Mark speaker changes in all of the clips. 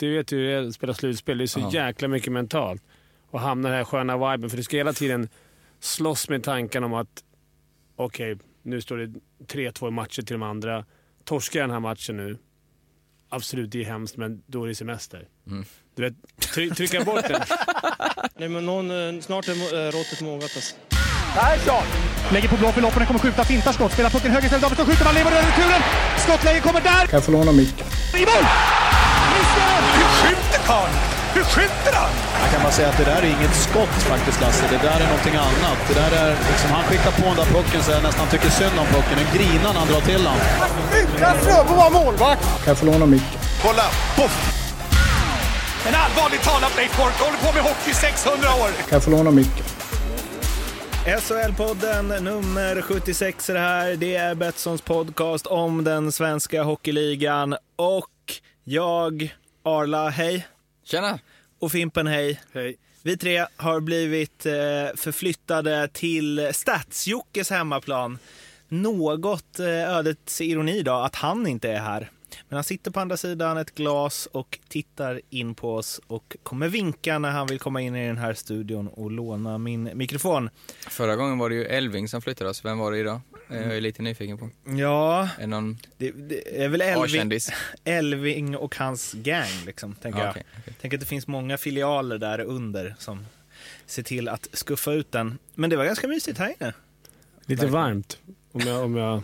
Speaker 1: Du vet ju hur det spela slutspel. Det är så
Speaker 2: Ja.
Speaker 1: jäkla mycket mentalt. Och hamna i den här sköna viben. För du ska hela tiden slåss med tanken om att okej, nu står det 3-2 i matcher till de andra. Torskar jag den här matchen nu, absolut det är hemskt, men då är det semester.
Speaker 2: Mm.
Speaker 1: Du vet, try- trycka bort den.
Speaker 3: Nej, men någon, eh, snart är eh, råttet mogat alltså.
Speaker 4: Lägger på blå för loppen, kommer skjuta, fintar skott, spelar pucken höger istället, Davidsson skjuter, man lever över returen! Skottläge kommer där!
Speaker 5: Kan jag få låna micken?
Speaker 4: I mål!
Speaker 6: Hur skjuter karln? Hur skjuter han?
Speaker 7: Jag kan bara säga att det där är inget skott faktiskt Lasse. Det där är någonting annat. Det där är liksom, han skickar på den där pucken så jag nästan tycker synd om pucken. Den grinar när han drar till den.
Speaker 4: Utan Fröbo var målvakt!
Speaker 5: Kan jag få låna micken?
Speaker 6: Kolla! Poff! En allvarligt talat Leif Boork håller på med hockey i 600 år!
Speaker 5: Kan jag få låna micken?
Speaker 8: SHL-podden nummer 76 är det här. Det är Betssons podcast om den svenska hockeyligan. Och jag, Arla, hej.
Speaker 2: Tjena!
Speaker 8: Och Fimpen, hej.
Speaker 1: Hej.
Speaker 8: Vi tre har blivit eh, förflyttade till Stadsjockes hemmaplan. Något eh, ödets ironi då, att han inte är här. Men han sitter på andra sidan ett glas och tittar in på oss och kommer vinka när han vill komma in i den här studion och låna min mikrofon.
Speaker 2: Förra gången var det ju Elving som flyttade oss. Vem var det idag? Jag är lite nyfiken på.
Speaker 8: Ja,
Speaker 2: Är någon
Speaker 8: det, det är väl Elving? Elving och hans gang, liksom, tänker
Speaker 2: Ja,
Speaker 8: jag.
Speaker 2: okej, okej.
Speaker 8: Tänk att det finns många filialer där under som ser till att skuffa ut den. Men det var ganska mysigt här inne.
Speaker 1: Lite varmt, om jag, om jag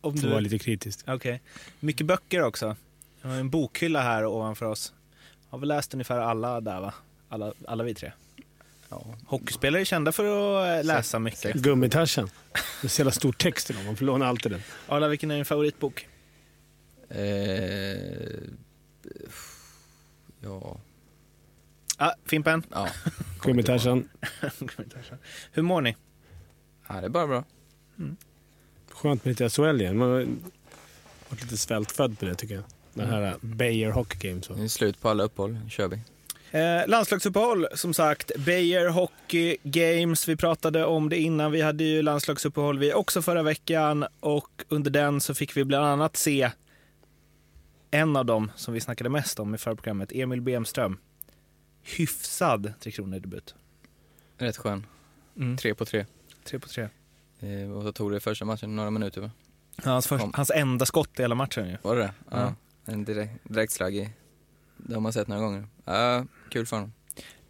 Speaker 8: Om
Speaker 1: får vara lite kritisk.
Speaker 8: Okej. Mycket böcker också. Jag har en bokhylla här ovanför oss. Har vi läst ungefär alla där va? Alla, alla vi tre.
Speaker 2: Ja.
Speaker 8: Hockeyspelare är kända för att eh, läsa mycket.
Speaker 1: Gummitaschen. Det är så jävla stor text i dem. Man får låna allt i den.
Speaker 8: Arla, vilken är din favoritbok?
Speaker 2: Eh, ja.
Speaker 8: Ah, Fimpen?
Speaker 2: Ja.
Speaker 1: Gummitaschen.
Speaker 8: Hur mår ni?
Speaker 2: ja, det är bara bra.
Speaker 1: Skönt med lite SHL igen. Man har varit lite svältfödd på det tycker jag. Den här Bayer Hockey Games.
Speaker 2: Det är slut på alla uppehåll. Nu kör vi.
Speaker 8: Eh, landslagsuppehåll, som sagt. Beijer Hockey Games. Vi pratade om det innan. Vi hade ju landslagsuppehåll vi också förra veckan och under den så fick vi bland annat se en av dem som vi snackade mest om i förra programmet, Emil Bemström. Hyfsad Tre Kronor-debut.
Speaker 2: Rätt skön.
Speaker 8: Mm.
Speaker 2: Tre på tre.
Speaker 8: Tre på tre.
Speaker 2: Eh, och så tog det första matchen några minuter va?
Speaker 8: Hans, först, hans enda skott i hela matchen ju.
Speaker 2: Var det det? Ja.
Speaker 8: Ja.
Speaker 2: En direkt, direktslag i. Det har man sett några gånger. Uh, kul för honom.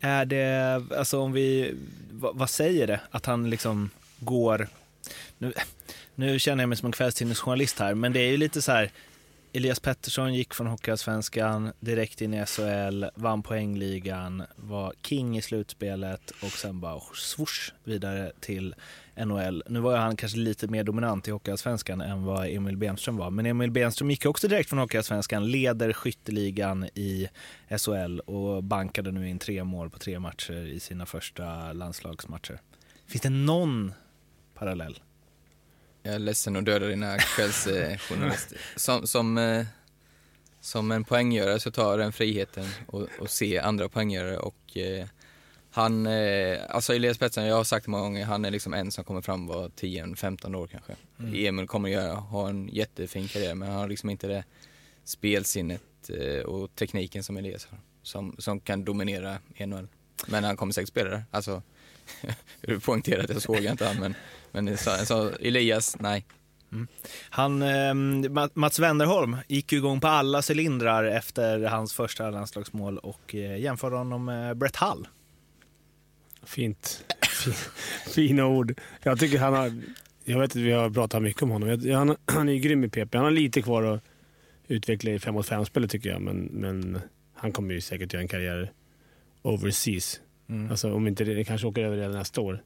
Speaker 8: Är det, alltså om vi, vad, vad säger det? Att han liksom går, nu, nu känner jag mig som en kvällstidningsjournalist här, men det är ju lite så här, Elias Pettersson gick från Hockeyallsvenskan direkt in i SHL, vann poängligan, var king i slutspelet och sen bara swoosh vidare till NHL. Nu var han kanske lite mer dominant i Hockeyallsvenskan än vad Emil Benström var, men Emil Benström gick också direkt från Hockeyallsvenskan, leder skytteligan i SHL och bankade nu in tre mål på tre matcher i sina första landslagsmatcher. Finns det någon parallell?
Speaker 2: Jag är ledsen att döda dina kvällsjournalister. som, som, eh, som en poänggörare så tar jag den friheten och, och se andra poänggörare och eh, han, eh, alltså Elias Pettersson, jag har sagt det många gånger, han är liksom en som kommer fram var 10-15 år kanske. Emil kommer göra, ha en jättefin karriär men han har liksom inte det spelsinnet eh, och tekniken som Elias har. Som, som kan dominera NHL. Men han kommer säkert spela där. Alltså, du poängterar att jag såg inte han men, men så, så Elias, nej.
Speaker 8: Han, eh, Ma- Mats Wennerholm gick ju igång på alla cylindrar efter hans första landslagsmål och eh, jämförde honom med Brett Hull.
Speaker 1: Fint. Fin- Fina ord. Jag tycker han har... Jag vet att vi har pratat mycket om honom. Jag- Han, han är ju grym i PP. Han har lite kvar att utveckla i 5 mot 5-spelet tycker jag. Men, men han kommer ju säkert göra en karriär overseas. Alltså om inte det, det kanske åker över redan nästa år.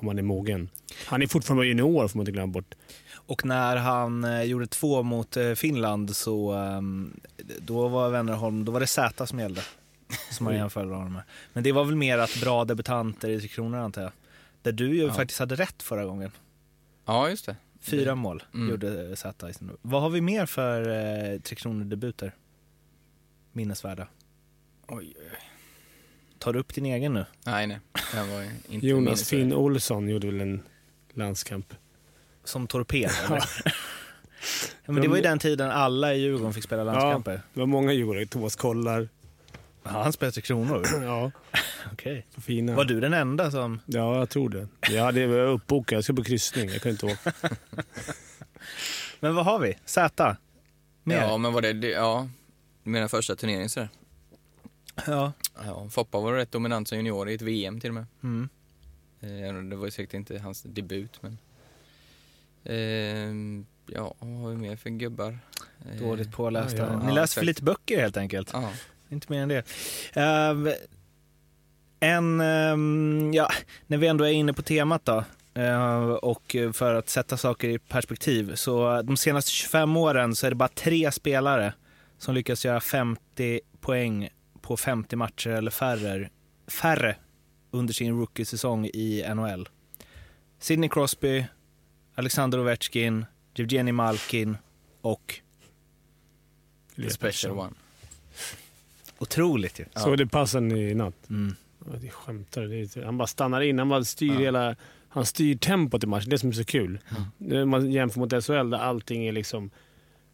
Speaker 1: Om han är mogen. Han är fortfarande junior får man inte glömma bort.
Speaker 8: Och när han eh, gjorde två mot eh, Finland så ehm, då var Wennerholm, då var det Z som gällde. Som man jämförde honom med. Men det var väl mer att bra debutanter i Tre Kronor antar jag. Där du ju
Speaker 2: Ja.
Speaker 8: faktiskt hade rätt förra gången.
Speaker 2: Ja, just det.
Speaker 8: Fyra mål
Speaker 2: Mm.
Speaker 8: gjorde Z i sin Vad har vi mer för eh, Tre Kronor-debuter? Minnesvärda.
Speaker 2: Oj, oj.
Speaker 8: Tar du upp din egen nu?
Speaker 2: Nej, nej. Här var inte
Speaker 1: Jonas. Finn Olsson gjorde väl en landskamp.
Speaker 8: Som torped eller? Men det var ju den tiden alla i Djurgården fick spela landskamper.
Speaker 1: Det var många djurgårdare. Thomas Kollar.
Speaker 8: Ja. Han spelade Tre Kronor?
Speaker 1: Ja,
Speaker 8: Okej.
Speaker 1: fina.
Speaker 8: Var du den enda som...
Speaker 1: Ja, jag tror det. Jag hade uppbokad. Jag skulle på kryssning. Jag kunde inte åka.
Speaker 8: Men vad har vi? Z? Mer?
Speaker 2: Ja, men var det, det ja, menar första turneringen sådär?
Speaker 8: Ja.
Speaker 2: Ja, Foppa var rätt dominant som junior i ett VM till och med.
Speaker 8: Mm.
Speaker 2: Eh, Det var ju säkert inte hans debut, men... Eh, ja, vad har vi mer för gubbar? Eh,
Speaker 8: Dåligt pålästa.
Speaker 1: Ja, ja.
Speaker 8: Ni läser för lite böcker helt enkelt.
Speaker 2: Ja.
Speaker 8: Inte mer än det. Ehm, en, ehm, ja, när vi ändå är inne på temat då. eh, och för att sätta saker i perspektiv. Så de senaste 25 åren så är det bara tre spelare som lyckas göra 50 poäng på 50 matcher eller färre, färre under sin rookie-säsong i NHL. Sidney Crosby, Alexander Ovechkin, Evgeni Malkin och
Speaker 2: The special one.
Speaker 8: otroligt ju.
Speaker 1: Såg du passen i natt?
Speaker 8: Mm.
Speaker 1: Ja, Det skämtar. Det är, han bara stannar in. Han bara styr hela... Han styr tempot i matchen. Det är som är så kul. När man jämför mot SHL där allting är liksom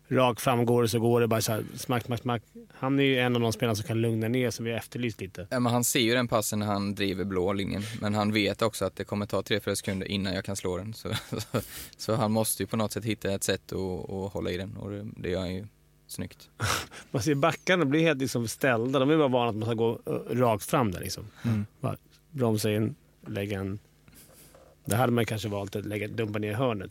Speaker 1: rakt fram. Går det så går det bara så här, smack, smack, smack. Han är ju en av de spelarna som kan lugna ner som vi har efterlyst lite.
Speaker 2: Ja, men han ser ju den passen när han driver blå linjen, men han vet också att det kommer ta 3-4 sekunder innan jag kan slå den. Så, så, så han måste ju på något sätt hitta ett sätt att, att hålla i den och det, det gör han ju snyggt.
Speaker 1: Man ser backarna blir helt liksom ställda. De är bara vana att man ska gå eh, rakt fram där. Liksom.
Speaker 8: Mm.
Speaker 1: Bromsa in, lägga en... Det hade man kanske valt att lägga, dumpa ner i hörnet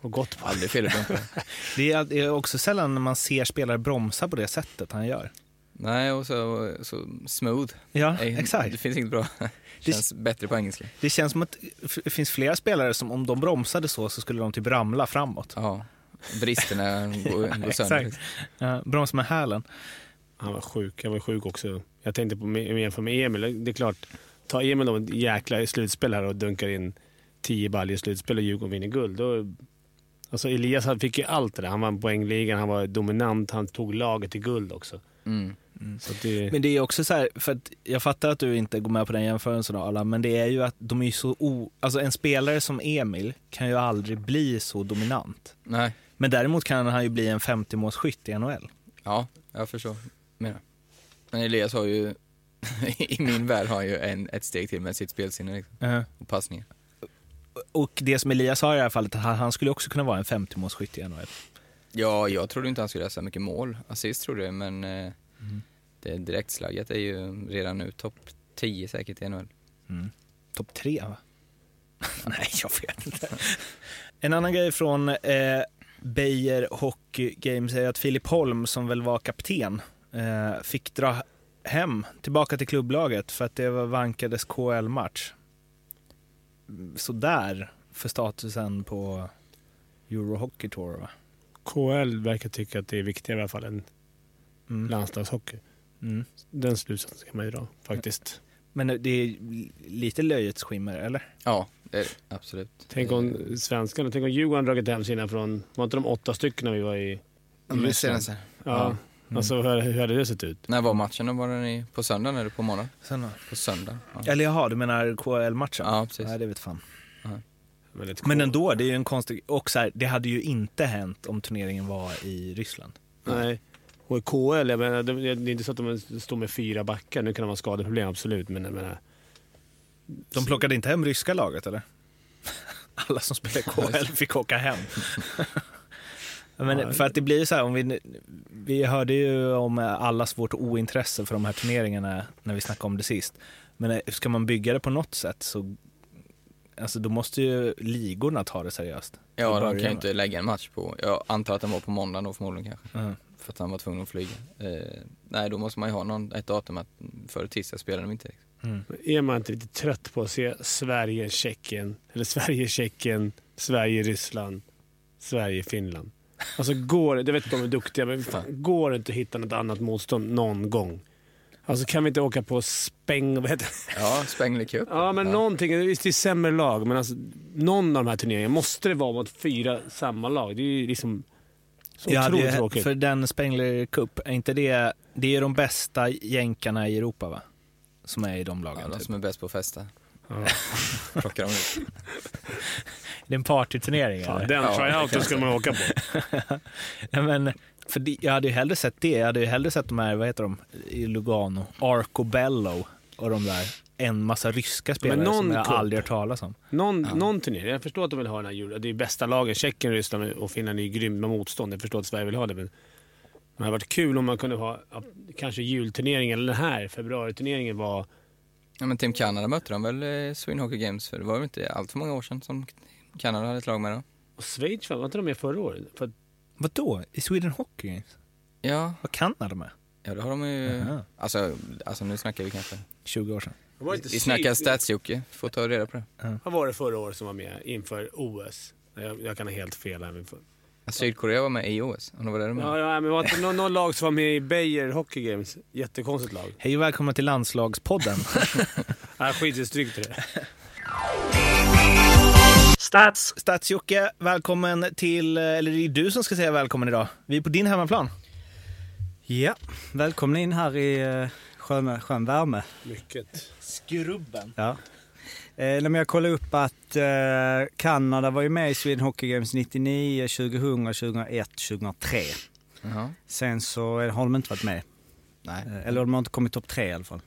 Speaker 1: och gått på.
Speaker 2: Aldrig fel.
Speaker 8: Det är, det är också sällan när man ser spelare bromsa på det sättet han gör.
Speaker 2: Nej, och så, så smooth.
Speaker 8: Ja,
Speaker 2: Nej,
Speaker 8: exakt.
Speaker 2: Det finns inget bra. Känns bättre på engelska.
Speaker 8: Det känns som att det finns flera spelare som om de bromsade så så skulle de typ ramla framåt.
Speaker 2: Ja, bristerna går, går sönder.
Speaker 1: Exakt.
Speaker 8: Ja, bromsa med hälen.
Speaker 1: Han var sjuk. Jag var sjuk också. Jag tänkte på med- jämför med Emil. Det är klart, ta Emil då ett jäkla slutspel här och dunkar in 10 baljor i slutspel och Djurgården vinner guld. Då, alltså Elias han fick ju allt det där. Han vann poängligan, han var dominant, han tog laget till guld också.
Speaker 2: Mm.
Speaker 1: Så att det,
Speaker 8: Men det är också så här, för att jag fattar att du inte går med på den jämförelsen Arla, men det är ju att de är så o... Alltså en spelare som Emil kan ju aldrig bli så dominant.
Speaker 2: Nej,
Speaker 8: Men däremot kan han ju bli en 50-målsskytt i NHL.
Speaker 2: ja, jag förstår. Menar. Men Elias har ju, i min värld har han ju en, ett steg till med sitt spelsinne liksom, och passningar.
Speaker 8: Och det som Elias sa i det här fallet, att han, han skulle också kunna vara en 50-målsskytt i NHL.
Speaker 2: Ja, jag trodde inte han skulle göra så mycket mål. Assist trodde jag, men eh, det direktslagget är ju redan nu topp 10 säkert i NHL.
Speaker 8: Topp tre va? Nej, jag vet inte. En annan grej från eh, Beijer Hockey Games är att Filip Holm, som väl var kapten, eh, fick dra hem, tillbaka till klubblaget för att det var vankades KL-match. Sådär för statusen på Euro Hockey Tour va?
Speaker 1: KL verkar tycka att det är viktigare i alla fall än
Speaker 8: Mm.
Speaker 1: landslagshockey.
Speaker 8: Mm.
Speaker 1: Den slutsatsen ska man ju dra faktiskt.
Speaker 8: Men det är lite löjets skimmer, eller?
Speaker 2: Ja, det är det. absolut.
Speaker 1: Tänk om svenskarna, tänk om Djurgården dragit hem sina från, var inte de åtta stycken när vi var i
Speaker 2: Ja, men
Speaker 1: Ja. Alltså hur, hur hade det sett ut?
Speaker 2: När var matchen då? Var den i, på söndagen eller på morgonen?
Speaker 8: Sen,
Speaker 2: På söndag. Ja,
Speaker 8: eller jaha, du menar KL-matchen?
Speaker 2: ja precis.
Speaker 8: Nej, det vet fan.
Speaker 1: Väldigt
Speaker 8: Men ändå, det är ju en konstig... Och så här, det hade ju inte hänt om turneringen var i Ryssland.
Speaker 1: Nej. Och i KL, jag menar, det, är inte så att de står med fyra backar. Nu kan de ha skadeproblem, absolut. Men jag menar,
Speaker 8: De plockade inte hem ryska laget, eller? Alla som spelar i KL fick åka hem. Men för att det blir så här, om vi, vi hörde ju om allas vårt ointresse för de här turneringarna när vi snackade om det sist. Men eh, ska man bygga det på något sätt så alltså då måste ju ligorna ta det seriöst.
Speaker 2: Ja, de kan ju inte lägga en match på, jag antar att den var på måndagen då förmodligen kanske.
Speaker 8: med.
Speaker 2: För att han var tvungen att flyga. Eh, nej, då måste man ju ha någon, ett datum att före tisdag spelar de inte. Liksom.
Speaker 1: är man inte lite trött på att se Sverige, Tjeckien, eller Sverige, Tjeckien, Sverige, Ryssland, Sverige, Finland? Alltså går det, jag vet inte om de är duktiga, men fan, går det inte att hitta något annat motstånd någon gång? Alltså kan vi inte åka på späng, vad heter det?
Speaker 2: Ja, Spengler Cup.
Speaker 1: Ja, men någonting. Visst, det är sämre lag, men alltså, någon av de här turneringarna måste det vara mot fyra samma lag. Det är ju liksom så
Speaker 8: Ja,
Speaker 1: otroligt
Speaker 8: det,
Speaker 1: tråkigt.
Speaker 8: för den Spengler Cup, är inte det, det är de bästa jänkarna i Europa va? Som är i de
Speaker 2: Ja,
Speaker 8: lagen.
Speaker 2: de
Speaker 8: typ.
Speaker 2: som är bäst på att festa.
Speaker 1: Ja.
Speaker 2: Plockar de ut.
Speaker 8: Det är en partyturnering
Speaker 1: Ja,
Speaker 8: eller?
Speaker 1: den
Speaker 2: Ja,
Speaker 1: tryouten skulle man åka på.
Speaker 8: Ja, men, för det, jag hade ju hellre sett det. Jag hade ju hellre sett de här, vad heter de, i Lugano, Arcobello och de där. En massa ryska spelare
Speaker 1: någon
Speaker 8: som jag
Speaker 1: cup.
Speaker 8: aldrig hört talas om.
Speaker 1: Någon, någon turnering. Jag förstår att de vill ha den här julen. Det är bästa lagen. Tjeckien, Ryssland och Finland är ju grymma motstånd. Jag förstår att Sverige vill ha det. Men det hade varit kul om man kunde ha ja, kanske julturneringen, eller den här februariturneringen var...
Speaker 2: Ja, men Team Canada mötte de väl eh, Sweden Hockey Games för det var väl inte allt för många år sedan som Kanada hade ett lag med då?
Speaker 1: Och Schweiz var inte de med förra året? För
Speaker 8: Vadå? I Sweden Hockey Games?
Speaker 2: Ja,
Speaker 8: Vad Kanada med?
Speaker 2: ja det har de ju. Alltså, alltså nu snackar vi kanske.
Speaker 8: 20 år sedan.
Speaker 1: inte
Speaker 2: Vi snackar
Speaker 1: Syd-
Speaker 2: stats-Jocke, får ta reda på det.
Speaker 1: Vad var det förra året som var med inför OS? Jag, jag kan ha helt fel här. men för-
Speaker 2: Sydkorea var med i OS, om det var det du menade.
Speaker 1: Ja, ja, men var det någon, någon lag som var med i Beijer Hockey Games? Jättekonstigt lag.
Speaker 8: Hej och välkomna till Landslagspodden.
Speaker 1: Nej, skit i det.
Speaker 8: Stats! Stats-Jocke, välkommen till, eller det är du som ska säga välkommen idag. Vi är på din hemmaplan.
Speaker 9: Ja, välkomna in här i eh, skön, skön värme.
Speaker 1: Mycket.
Speaker 8: Skrubben.
Speaker 9: Ja. Eh, men jag kollade upp att eh, Kanada var ju med i Sweden Hockey Games 99, 2000, 2001, 2003.
Speaker 2: Jaha,
Speaker 9: Sen så eh, har de inte varit med.
Speaker 2: nej.
Speaker 9: Eh, eller de har inte kommit topp tre i alla fall.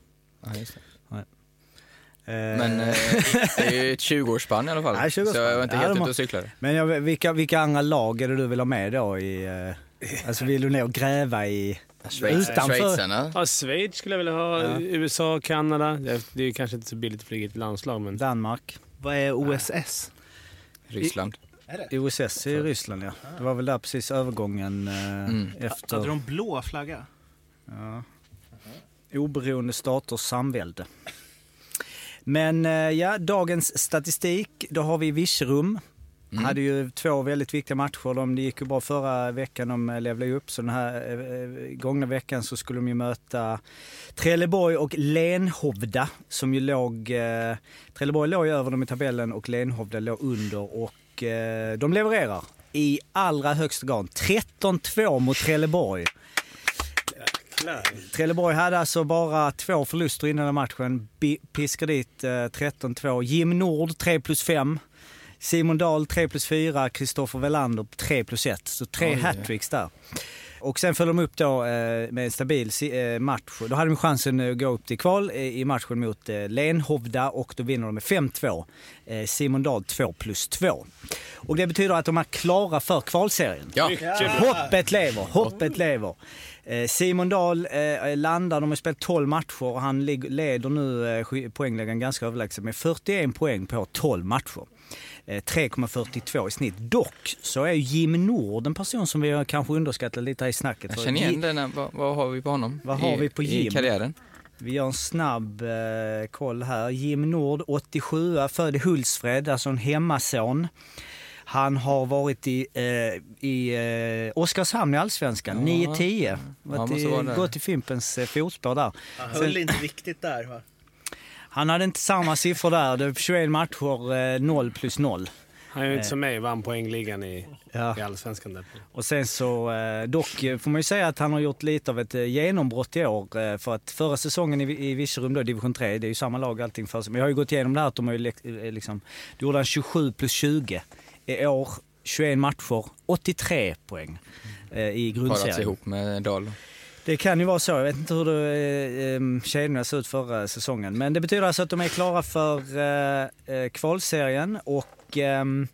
Speaker 2: Ja, just det. Men eh, det är ju ett 20-årsspann i alla fall.
Speaker 9: Ja, 20-årsspann.
Speaker 2: så jag var inte
Speaker 9: Ja,
Speaker 2: helt ute och cyklade.
Speaker 9: men jag, vilka, vilka andra lag är det du vill ha med då? I, eh, alltså vill du ner och gräva i...
Speaker 2: Schweiz,
Speaker 9: Utanför-
Speaker 2: Schweizarna.
Speaker 1: Ja, Schweiz skulle jag vilja ha.
Speaker 9: Ja.
Speaker 1: USA, Kanada. Det är kanske inte så billigt att flyga till landslag, men...
Speaker 9: Danmark.
Speaker 8: Vad är OSS?
Speaker 2: Ryssland.
Speaker 9: OSS i Ryssland ja. Det var väl där precis övergången eh,
Speaker 2: Mm.
Speaker 9: efter...
Speaker 8: Hade de blå flagga?
Speaker 9: Ja. Oberoende staters samvälde. Men eh, ja, dagens statistik. Då har vi Virserum.
Speaker 2: Mm.
Speaker 9: Hade ju två väldigt viktiga matcher. De, det gick ju bra förra veckan, de eh, levlade upp. Så den här eh, gångna veckan så skulle de ju möta Trelleborg och Lenhovda som ju låg... Eh, Trelleborg låg ju över dem i tabellen och Lenhovda låg under och eh, de levererar i allra högsta grad. 13-2 mot Trelleborg. Trelleborg hade alltså bara två förluster innan den matchen. Bi- Piskar dit eh, 13-2. Jim Nord 3 plus 5. Simon Dahl 3 plus 4. Kristoffer Welander 3 plus 1. Så tre hattricks där. Och sen följde de upp då eh, med en stabil eh, match. Då hade de chansen att gå upp till kval eh, i matchen mot eh, Lenhovda och då vinner de med 5-2. Eh, Simon Dahl 2 plus 2. Och det betyder att de är klara för kvalserien.
Speaker 2: Ja,
Speaker 9: Hoppet lever, hoppet lever. Eh, Simon Dahl eh, landar, de har spelat 12 matcher och han leder nu eh, poängläggaren ganska överlägset med 41 poäng på 12 matcher. Eh, 3,42 i snitt. Dock så är Jim Nord en person som vi har kanske underskattat lite här i snacket.
Speaker 2: jag känner igen den. Vad, vad har vi på honom?
Speaker 9: Vad har
Speaker 2: I,
Speaker 9: vi på
Speaker 2: I
Speaker 9: Jim?
Speaker 2: karriären?
Speaker 9: Vi gör en snabb eh, koll här. Jim Nord, 87, född i Hultsfred, alltså en hemmason. Han har varit i, eh, i eh, Oskarshamn i Allsvenskan,
Speaker 2: Ja.
Speaker 9: 9-10. Varit
Speaker 2: måste
Speaker 9: i-
Speaker 2: vara där.
Speaker 9: Gått i Fimpens eh, fotspår där.
Speaker 8: Han
Speaker 9: Sen-
Speaker 8: höll inte riktigt där va?
Speaker 9: Han hade inte samma siffror där. Det var 21 matcher, eh, 0 plus 0.
Speaker 1: Han är ju inte som mig, vann poängligan i,
Speaker 9: Ja.
Speaker 1: i Allsvenskan. Där.
Speaker 9: Och sen så, eh, dock eh, får man ju säga att han har gjort lite av ett eh, genombrott i år. eh, För att förra säsongen i, i Virserum då, division 3, det är ju samma lag allting för sig. Men jag har ju gått igenom det här att de har ju lekt- eh, liksom, då gjorde han 27 plus 20. I år 21 matcher, 83 poäng eh, i
Speaker 2: Parats
Speaker 9: grundserien.
Speaker 2: ihop med Dahl.
Speaker 9: Det kan ju vara så. Jag vet inte hur det, eh, eh, kedjorna såg ut förra säsongen. Men det betyder alltså att de är klara för eh, eh, kvalserien och ehm,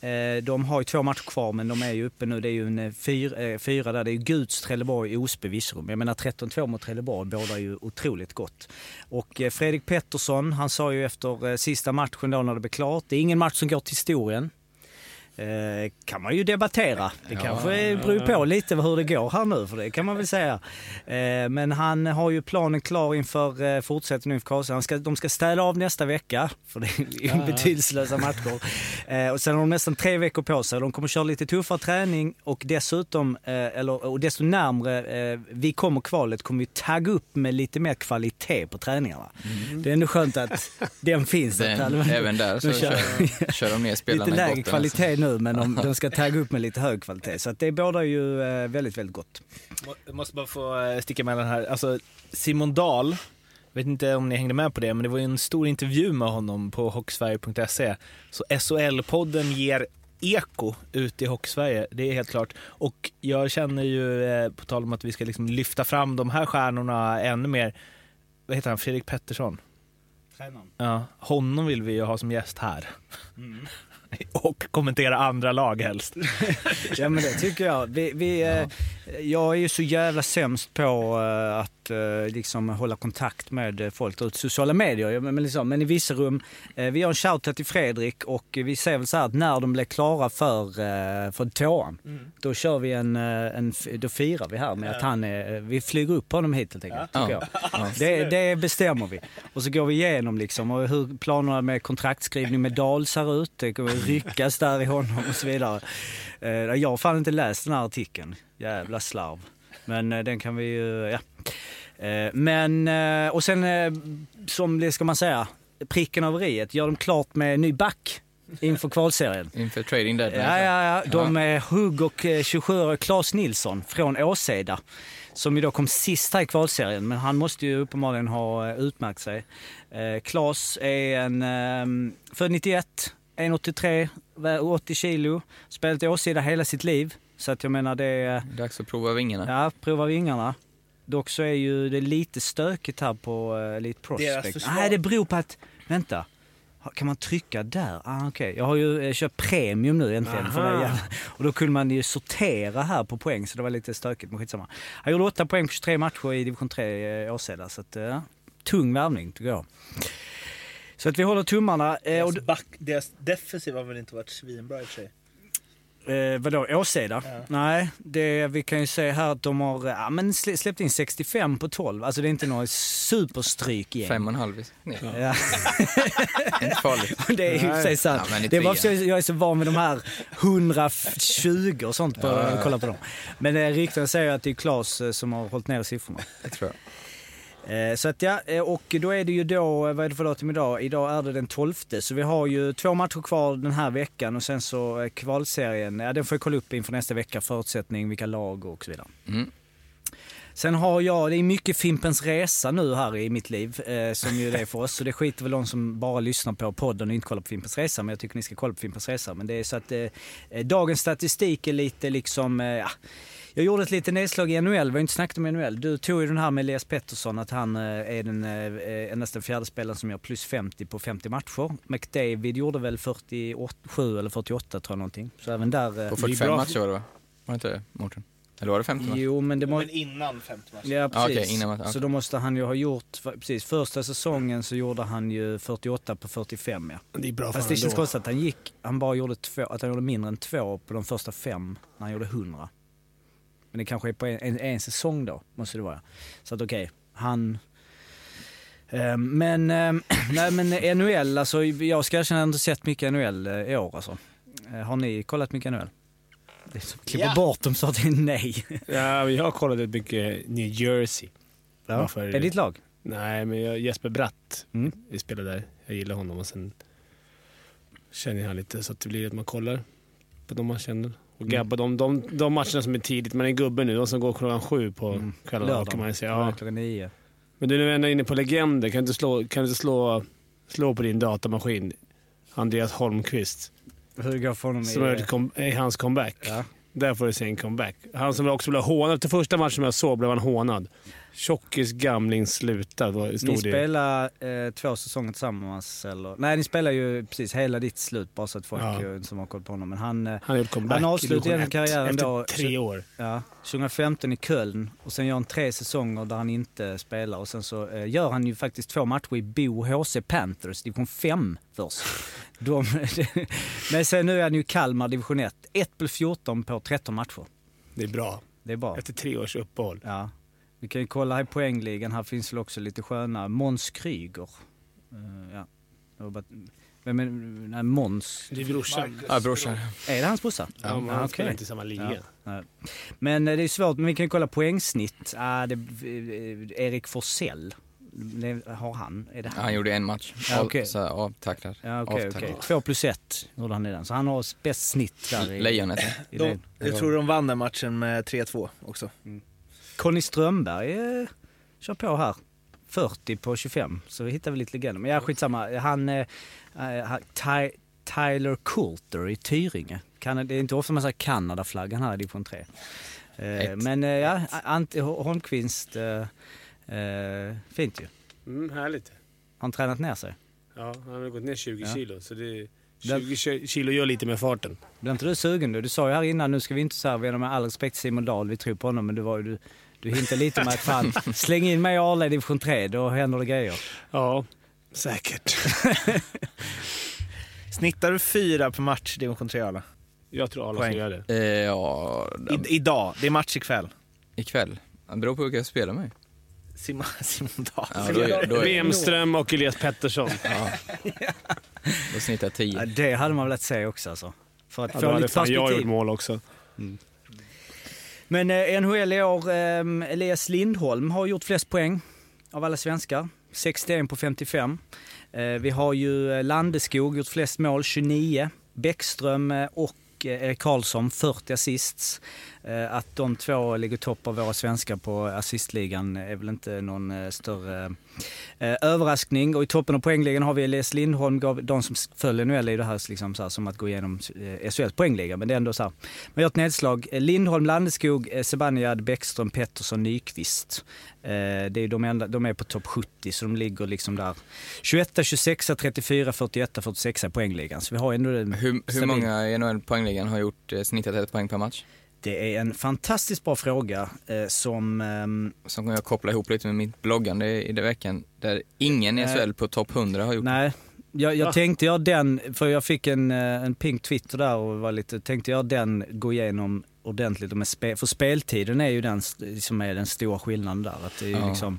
Speaker 9: eh, de har ju två matcher kvar men de är ju uppe nu. Det är ju en eh, fyr, eh, fyra där. Det är ju Guds, Trelleborg, Osby, Virserum. Jag menar 13-2 mot Trelleborg bådar ju otroligt gott. Och Fredrik Pettersson, han sa ju efter sista matchen då när det blev klart. Det är ingen match som går till historien. Eh, kan man ju debattera. Det
Speaker 2: Ja,
Speaker 9: kanske
Speaker 2: ja,
Speaker 9: beror på lite hur det går här nu, för det kan man väl säga. Eh, men han har ju planen klar inför eh, fortsättningen inför Karlshamn. Ska, de ska städa av nästa vecka, för det är ju betydelselösa matcher. Eh, och sen har de nästan tre veckor på sig. De kommer köra lite tuffare träning och dessutom, eh, eller, och desto närmre eh, vi kommer kvalet kommer vi tagga upp med lite mer kvalitet på träningarna. Det är ändå skönt att den finns.
Speaker 2: Den,
Speaker 9: att,
Speaker 2: även där så
Speaker 9: de kör-
Speaker 2: kör, de ner spelarna
Speaker 9: Lite lägre kvalitet nu men de, de ska tagga upp med lite hög kvalitet. Så att det bådar ju eh, väldigt, väldigt gott.
Speaker 8: Jag måste bara få eh, sticka emellan här. Alltså, Simon Dahl vet inte om ni hängde med på det, men det var ju en stor intervju med honom på hockeysverige.se. Så SHL-podden ger eko ut i Hockeysverige, det är helt klart. Och jag känner ju, eh, på tal om att vi ska liksom lyfta fram de här stjärnorna ännu mer, vad heter han, Fredrik Pettersson? Ja, honom vill vi ju ha som gäst här. Och kommentera andra lag helst.
Speaker 9: Ja men det tycker jag. Vi, vi, ja. Jag är ju så jävla sämst på eh, att att eh, liksom hålla kontakt med eh, folk ute sociala medier. Ja, Men, liksom, men i vissa rum, eh, vi har en shoutout till Fredrik och vi säger väl så här att när de blir klara för, eh, för tvåan, då kör vi en, en, då firar vi här med att han är, vi flyger upp honom hit helt enkelt. Tycker jag. Det, det bestämmer vi. Och så går vi igenom liksom och hur planerna med kontraktskrivning med Dahl ser ut. Det kommer ryckas där i honom och så vidare. Jag har fan inte läst den här artikeln. Jävla slarv. Men eh, den kan vi ju, ja. Eh, Men, eh, och sen som det ska man säga, pricken över i gör de klart med ny back inför kvalserien.
Speaker 2: Inför trading deadline.
Speaker 9: Ja, ja, ja. De är Hugg och eh, 27 Claes Nilsson från Åseda. Som ju då kom sist här i kvalserien, men han måste ju uppenbarligen ha utmärkt sig. Claes är en eh, född 91, 1,83, väger 80 kilo, spelat i Åseda hela sitt liv. Så att jag menar det är...
Speaker 2: Dags att prova vingarna.
Speaker 9: Ja, prova vingarna. Dock så är ju det lite stökigt här på uh, Elite
Speaker 8: Deras
Speaker 9: Prospect. Nej, det beror på att... Vänta. Kan man trycka där? Ah, okej. Jag har ju eh, köpt premium nu äntligen. För det jävla- och då kunde man ju sortera här på poäng så det var lite stökigt men skitsamma. Han gjorde 8 poäng på 23 matcher i division 3 i Åseda så att, uh, tung värvning tycker jag. Så att vi håller tummarna. Eh, och,
Speaker 8: Deras, back, deras defensiv har väl inte varit svinbra i och för sig.
Speaker 9: Eh, vadå, Åseda? Nej, det, vi kan ju se här att de har ja, men slä- släppt in 65 på 12. Alltså det är inte några superstrykgäng.
Speaker 2: Fem och en halv. Nej,
Speaker 9: Ja.
Speaker 2: inte farligt.
Speaker 9: det är ju sig sant.
Speaker 2: Ja,
Speaker 9: det är bara för att jag är så van med de här 120 och sånt på att kolla på dem. Men eh, ryktena säger att det är Claes eh, som har hållit ner siffrorna.
Speaker 2: Det tror jag.
Speaker 9: Eh, Så att ja, eh, och då är det ju då, eh, vad är det för datum idag? Idag är det den 12 så vi har ju två matcher kvar den här veckan och sen så kvalserien, ja den får jag kolla upp inför nästa vecka, förutsättning, vilka lag och så vidare.
Speaker 2: Mm.
Speaker 9: Sen har jag, det är mycket Fimpens Resa nu här i mitt liv, eh, som ju det är för oss. Så det skiter väl de som bara lyssnar på podden och inte kollar på Fimpens Resa. Men jag tycker ni ska kolla på Fimpens Resa. Men det är så att eh, dagens statistik är lite liksom, eh. Jag gjorde ett litet nedslag i NHL, vi har inte snackat om NHL. Du tog ju den här med Elias Pettersson, att han eh, är den, eh, endast den fjärde spelaren som gör plus 50 på 50 matcher. McDavid gjorde väl 47 eller 48 tror jag någonting. Så även där... eh,
Speaker 2: På
Speaker 9: det är
Speaker 2: 45
Speaker 9: bra.
Speaker 2: matcher var det va? Var det inte det, Mårten? Eller var det 50 matcher?
Speaker 9: Jo, men det må...
Speaker 8: Men innan 50 matcher.
Speaker 9: Ja,
Speaker 2: Ah,
Speaker 9: precis.
Speaker 2: okej, innan man-
Speaker 9: Så då måste han ju ha gjort, precis första säsongen så gjorde han ju 48 på 45 ja.
Speaker 1: Det är bra för
Speaker 9: Fast det känns konstigt att han gick, han bara gjorde två, att han gjorde mindre än två på de första fem när han gjorde 100. Men det kanske är på en, en, en säsong då, måste det vara. Så att okej, han... Eh, Men, eh, nej men NHL, alltså jag ska erkänna att jag inte sett mycket NHL eh, i år alltså. Eh, Har ni kollat mycket NHL? Det som klipper
Speaker 8: Ja.
Speaker 9: bort dem så att det är nej.
Speaker 1: Ja, jag har kollat mycket New Jersey.
Speaker 9: Ja.
Speaker 1: Varför?
Speaker 9: Är det ditt lag?
Speaker 1: Nej, men jag, Jesper Bratt,
Speaker 9: Mm.
Speaker 1: vi spelade där. Jag gillar honom och sen känner jag lite så att det blir att man kollar på de man känner. Och. Gabba, de, de, de matcherna som är tidigt, man är gubbe nu och som går klockan sju på
Speaker 9: Mm.
Speaker 1: kvällen. Kan man säga,
Speaker 9: Ja. Klockan nio.
Speaker 1: Men du är ändå inne på legender, kan du inte slå, kan du slå, slå på din datamaskin Andreas Holmqvist?
Speaker 9: Hur går för honom
Speaker 1: Som
Speaker 9: i...
Speaker 1: är, kom, är hans comeback.
Speaker 9: Ja.
Speaker 1: Där får du se en comeback. Han som också blev hånad. Efter första matchen som jag såg blev han hånad. Tjockis, gamling, sluta.
Speaker 9: Ni
Speaker 1: stod det.
Speaker 9: spelar eh, två säsonger tillsammans eller? Nej, ni spelar ju precis hela ditt slut bara så att folk
Speaker 1: Ja.
Speaker 9: eh, som har koll på honom. Men han, eh,
Speaker 1: Han
Speaker 9: Han avslutade karriären
Speaker 1: efter
Speaker 9: då.
Speaker 1: tre år.
Speaker 9: ja, 2015 i Köln och sen gör han tre säsonger där han inte spelar och sen så eh, gör han ju faktiskt två matcher i Bo HC Panthers, division 5 först. De, men sen nu är han ju Kalmar division 1. 1 plus 14 på 13 matcher.
Speaker 1: Det är bra.
Speaker 9: Det är bra.
Speaker 1: Efter tre års uppehåll.
Speaker 9: Ja. Vi kan ju kolla här i poängligan. Här finns väl också lite sköna. Måns Kryger. Eh, ja. Vem är nej, Måns?
Speaker 1: Det är brorsan.
Speaker 2: Ja, brorsan.
Speaker 9: Är det hans brorsa?
Speaker 1: Ja, men
Speaker 9: Ja,
Speaker 1: han
Speaker 9: okej.
Speaker 1: spelar inte i samma liga.
Speaker 9: Ja. Men eh, det är svårt, men vi kan ju kolla poängsnitt. Ah, det, eh, Erik Forsell. Det, har han? Är det han?
Speaker 2: Han gjorde en match.
Speaker 9: Ja, okej.
Speaker 2: så Avtacklad.
Speaker 9: Ja, okej,
Speaker 2: Avtacklad.
Speaker 9: okej. Två plus ett gjorde han i den. Så han har bäst snitt där i,
Speaker 2: Lejonet.
Speaker 9: i
Speaker 8: De, jag tror de vann den matchen med 3-2 också.
Speaker 9: Conny Strömberg eh, kör på här. 40 på 25. Så vi hittar vi lite legender. Men ja, skitsamma. Han, eh, eh, Ty, Tyler Coulter i Tyringe. Kan, det är inte ofta man säger Kanadaflaggan här i division 3. Eh, men eh, ja, Ante Holmqvist, eh, eh, fint ju.
Speaker 1: Mm, härligt.
Speaker 9: Har han tränat ner sig?
Speaker 1: Ja, han har gått ner 20
Speaker 9: Ja.
Speaker 1: kilo. Så det,
Speaker 9: Den-
Speaker 1: 20 ki- kilo gör lite med farten.
Speaker 9: Blir inte du sugen du? Du sa ju här innan, nu ska vi inte säga med all respekt Simon Dahl, vi tror på honom, men du, var, ju- du, du hintade lite om att fan, släng in mig i Arla i division 3, då händer det grejer.
Speaker 1: Ja, säkert.
Speaker 8: Snittar du fyra per match i division 3 Arla?
Speaker 1: Jag tror
Speaker 8: Poäng.
Speaker 1: ska göra det.
Speaker 2: Eh, ja,
Speaker 8: I, idag, det är match ikväll.
Speaker 2: ikväll. Det beror på vilka jag spelar med.
Speaker 8: Simon, Simon Dahl.
Speaker 2: Ja, då, är, då, är,
Speaker 1: Wemström och Elias Pettersson.
Speaker 2: ja, då snittar jag
Speaker 9: Ja,
Speaker 2: 10.
Speaker 9: det hade man velat se också alltså. För att
Speaker 1: Ja,
Speaker 9: få
Speaker 1: då hade
Speaker 9: lite
Speaker 1: fan jag gjort mål också.
Speaker 9: Men eh, NHL i år, eh, Elias Lindholm har gjort flest poäng av alla svenskar. 61 på 55. Eh, vi har ju eh, Landeskog gjort flest mål, 29. Bäckström eh, och eh, Erik Karlsson 40 assists. Eh, att de två ligger topp av våra svenskar på assistligan är väl inte någon eh, större eh, överraskning. Och i toppen av poängligan har vi Elias Lindholm, gav- de som följer NHL är det här, liksom så här som att gå igenom SHLs poängliga, men det är ändå så här. Man gör ett nedslag. Lindholm, Landeskog, Zibanejad, Bäckström, Pettersson, Nyqvist. Det är de, enda, de är på topp 70 så de ligger liksom där 21, 26, 34, 41, 46 i poängligan. Så vi har ändå en
Speaker 2: Hur, hur många i NHL-poängligan har gjort snittat ett poäng per match?
Speaker 9: Det är en fantastiskt bra fråga eh, som... ehm,
Speaker 2: Som kan jag koppla ihop lite med mitt bloggande i den veckan, där ingen i
Speaker 9: Nej.
Speaker 2: SHL på topp 100 har gjort
Speaker 9: Nej, jag, jag tänkte göra den, för jag fick en, eh, en pink Twitter där och var lite, tänkte göra den, gå igenom ordentligt. Och med spe, för speltiden är ju den som är den stora skillnaden där. Att det är ju
Speaker 2: Ja.
Speaker 9: liksom,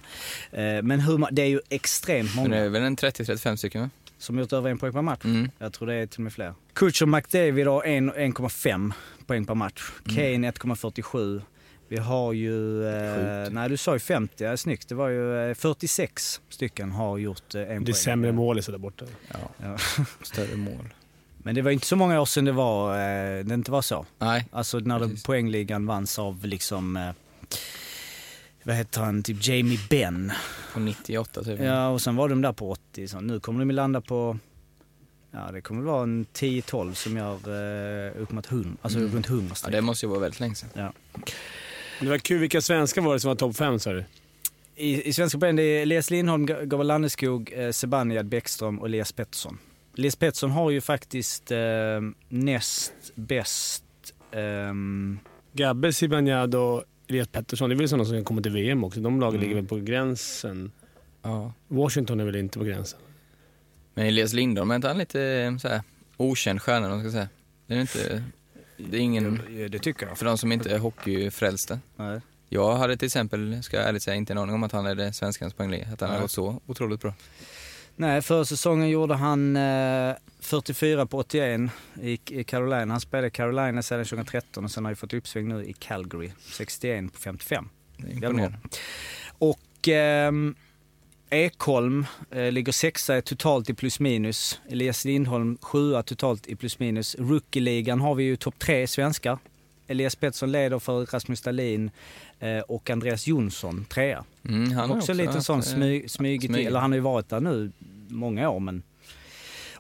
Speaker 9: eh, men hur, det är ju extremt
Speaker 2: Men
Speaker 9: många
Speaker 2: det är väl en 30-35 stycken va?
Speaker 9: som gjort över en poäng per match.
Speaker 2: Mm.
Speaker 9: Jag tror det är till och med fler. Kutcher McDavid har en- 1,5 poäng per match. Kane 1,47. Vi har ju, eh, nej du sa ju 50, ja, snyggt. Det var ju eh, 46 stycken har gjort eh, en
Speaker 1: Det är
Speaker 9: poäng.
Speaker 1: sämre mål där borta.
Speaker 2: Ja,
Speaker 9: Ja.
Speaker 2: större mål.
Speaker 9: Men det var inte så många år sedan det var, eh, det inte var så.
Speaker 2: Nej,
Speaker 9: Alltså när
Speaker 2: Precis.
Speaker 9: poängligan vanns av liksom, eh, vad heter han, typ Jamie Benn.
Speaker 2: på 98 typ.
Speaker 9: Ja och sen var de där på 80. Så nu kommer de landa på, ja det kommer att vara en 10-12 som gör eh, upp mot 100, alltså
Speaker 2: Mm.
Speaker 9: runt 100
Speaker 2: Ja,
Speaker 9: streck.
Speaker 2: det måste ju vara väldigt länge sedan.
Speaker 1: Det var kul. Vilka svenskar var det som var topp fem sa du?
Speaker 9: I, I svenska poäng, det är Elias Lindholm, Gabriel Landeskog, eh, Zibanejad, Bäckström och Elias Pettersson. Elias Pettersson har ju faktiskt eh, näst bäst ehm,
Speaker 1: Gabbe, Zibanejad och Elias Pettersson. Det är väl sådana som kan komma till VM också. De lagen
Speaker 2: Mm.
Speaker 1: ligger väl på gränsen.
Speaker 2: Ja.
Speaker 1: Washington är väl inte på gränsen?
Speaker 2: Men Elias Lindholm, är inte han lite eh, så här, okänd stjärna, man ska säga? Det är inte, det är ingen,
Speaker 9: Det tycker jag.
Speaker 2: för de som inte är hockeyfrälsta.
Speaker 9: Nej.
Speaker 2: Jag hade till exempel, ska jag ärligt säga, inte en aning om att han ledde svenskans poängliga, att han hade
Speaker 9: Nej.
Speaker 2: gått så otroligt bra.
Speaker 9: Nej, förra säsongen gjorde han eh, 44 på 81 i, i Carolina. Han spelade i Carolina sedan 2013 och sen har ju fått uppsving nu i Calgary. 61 på 55.
Speaker 2: Det är imponerande.
Speaker 9: Och ehm, Ekholm eh, ligger sexa totalt i plus minus. Elias Lindholm sjua totalt i plus minus. Rookie-ligan har vi ju topp tre svenskar. Elias Pettersson leder för Rasmus Dahlin eh, och Andreas Jonsson trea.
Speaker 2: Mm, han
Speaker 9: också liten
Speaker 2: haft,
Speaker 9: sån
Speaker 2: eh,
Speaker 9: smy, smygig
Speaker 2: smyg.
Speaker 9: eller han har ju varit där nu många år men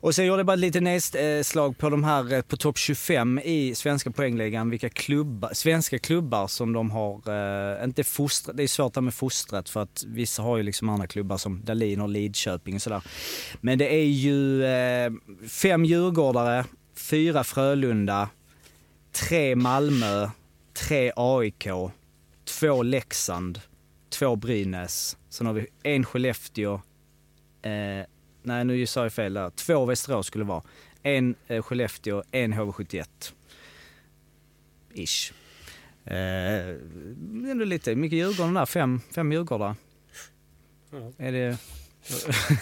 Speaker 9: och sen gjorde jag bara ett litet nedslag på de här eh, på topp 25 i svenska poängligan, vilka klubbar, svenska klubbar som de har, eh, inte fostrat, det är svårt det här med fostrat för att vissa har ju liksom andra klubbar som Dalin och Lidköping och sådär. Men det är ju eh, fem Djurgårdare, fyra Frölunda, tre Malmö, tre AIK, två Leksand, två Brynäs, sen har vi en Skellefteå, eh, nej nu sa jag fel där, två Västerås skulle det vara, en eh, Skellefteå, en HV71. Ish. Eh, ändå lite, mycket Djurgården där, fem, fem Djurgårdare.
Speaker 1: Ja.
Speaker 9: Är det,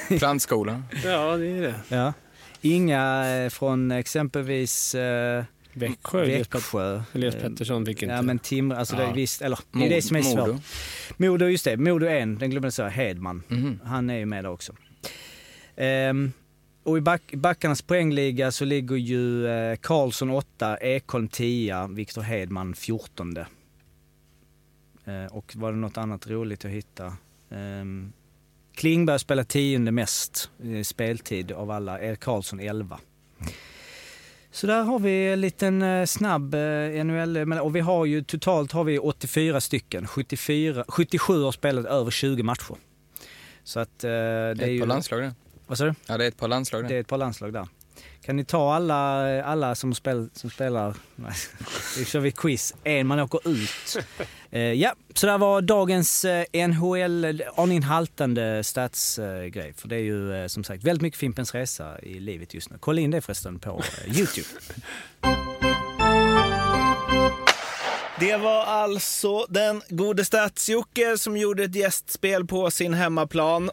Speaker 2: Plantskolan.
Speaker 1: Ja, det är det.
Speaker 9: ja. Inga eh, från exempelvis eh,
Speaker 1: Växjö.
Speaker 9: Växjö.
Speaker 1: Elias Pettersson fick inte.
Speaker 9: Ja men Timrå, alltså det är
Speaker 1: Ja.
Speaker 9: visst, eller det är det som är svårt.
Speaker 2: Modo.
Speaker 9: Modo, just det. Modo en, den glömde jag säga, Hedman.
Speaker 2: Mhm.
Speaker 9: Han är ju med där också. Ehm, och i back, backarnas poängliga så ligger ju eh, Karlsson 8, Ekholm 10, Viktor Hedman 14. Eh, och var det något annat roligt att hitta? Ehm, Klingberg spelar tionde mest i speltid av alla, Erik Karlsson 11. Så där har vi en liten eh, snabb eh, NHL, och vi har ju totalt har vi 84 stycken, 74, 77 har spelat över 20 matcher. Så att eh, det är ju...
Speaker 2: ett par landslag.
Speaker 9: Vad sa du?
Speaker 2: Ja, det är ett par landslag
Speaker 9: Det
Speaker 2: det.
Speaker 9: är ett par landslag där. Kan ni ta alla, alla som, spel, som spelar, nej, nu kör vi quiz, en man åker ut. Eh, ja, så där var dagens eh, NHL, aningen haltande statsgrej. för det är ju eh, som sagt väldigt mycket Fimpens Resa i livet just nu. Kolla in det förresten på eh, Youtube.
Speaker 8: Det var alltså den gode Stats-Jocke som gjorde ett gästspel på sin hemmaplan.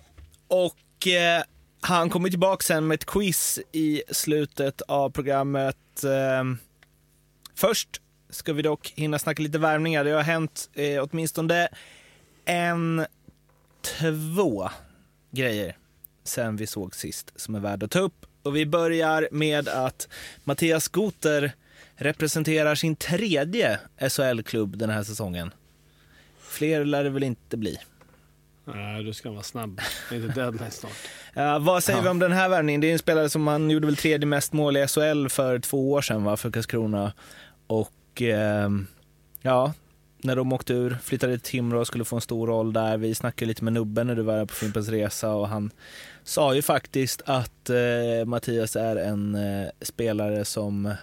Speaker 8: Och eh, han kommer tillbaka sen med ett quiz i slutet av programmet. Ehm, först ska vi dock hinna snacka lite värvningar. Det har hänt eh, åtminstone en, två grejer sen vi såg sist som är värda att ta upp. Och vi börjar med att Mattias Goter representerar sin tredje SHL-klubb den här säsongen. Fler lär det väl inte bli.
Speaker 1: Nej, du ska vara snabb. Det är inte deadline snart.
Speaker 8: Uh, vad säger vi om den här värvningen? Det är en spelare som man gjorde väl tredje mest mål i SHL för två år sedan va, för Karlskrona. Och ehm, ja, när de åkte ur, flyttade till Timrå och skulle få en stor roll där. Vi snackade lite med Nubben när du var här på Fimpens Resa och han sa ju faktiskt att eh, Mattias är en eh, spelare som,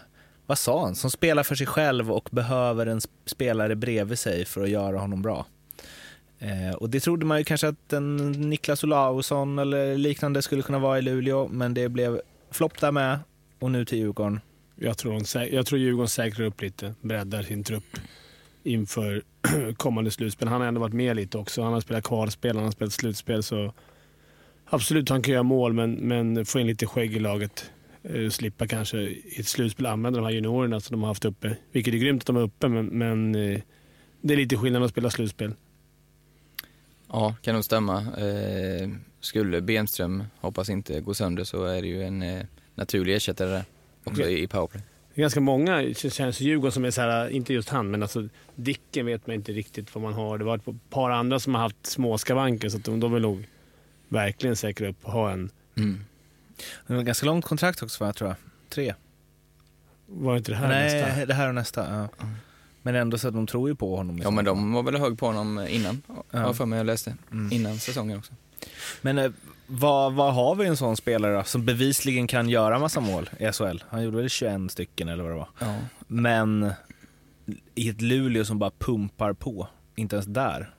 Speaker 8: vad sa han, som spelar för sig själv och behöver en sp- spelare bredvid sig för att göra honom bra. Eh, och det trodde man ju kanske att en Niklas Olausson eller liknande skulle kunna vara i Luleå, men det blev flopp där med och nu till Djurgården.
Speaker 1: Jag tror, jag tror Djurgården säkrar upp lite, breddar sin trupp inför kommande slutspel. Han har ändå varit med lite också. Han har spelat kvalspel, han har spelat slutspel. Så absolut, han kan göra mål, men, men få in lite skägg i laget. Eh, slippa kanske i ett slutspel använda de här juniorerna som de har haft uppe. Vilket är grymt att de är uppe, men, men eh, det är lite skillnad att spela slutspel.
Speaker 2: Ja, kan nog stämma. Eh, skulle Benström, hoppas inte, gå sönder så är det ju en eh, naturlig ersättare där också i, powerplay.
Speaker 1: Det är ganska många känns Djurgården som är så här, inte just han, men alltså Dicken vet man inte riktigt vad man har. Det var ett par andra som har haft små skavanker så att de, de vill nog verkligen säkra upp och ha en.
Speaker 2: Mm.
Speaker 8: Det var ganska långt kontrakt också va, tror jag. Tre.
Speaker 1: Var inte det här
Speaker 8: Nej,
Speaker 1: nästa?
Speaker 8: det här och nästa. Ja. Men ändå så att de tror ju på honom.
Speaker 2: Ja,
Speaker 8: liksom.
Speaker 2: men de var väl hög på honom innan,
Speaker 8: Ja.
Speaker 2: ja. har för mig jag läste.
Speaker 8: Mm.
Speaker 2: Innan säsongen också.
Speaker 8: Men eh, vad, vad har vi en sån spelare då, som bevisligen kan göra massa mål i SHL? Han gjorde väl 21 stycken eller vad det var.
Speaker 2: Ja.
Speaker 8: Men i ett Luleå som bara pumpar på. Inte ens där.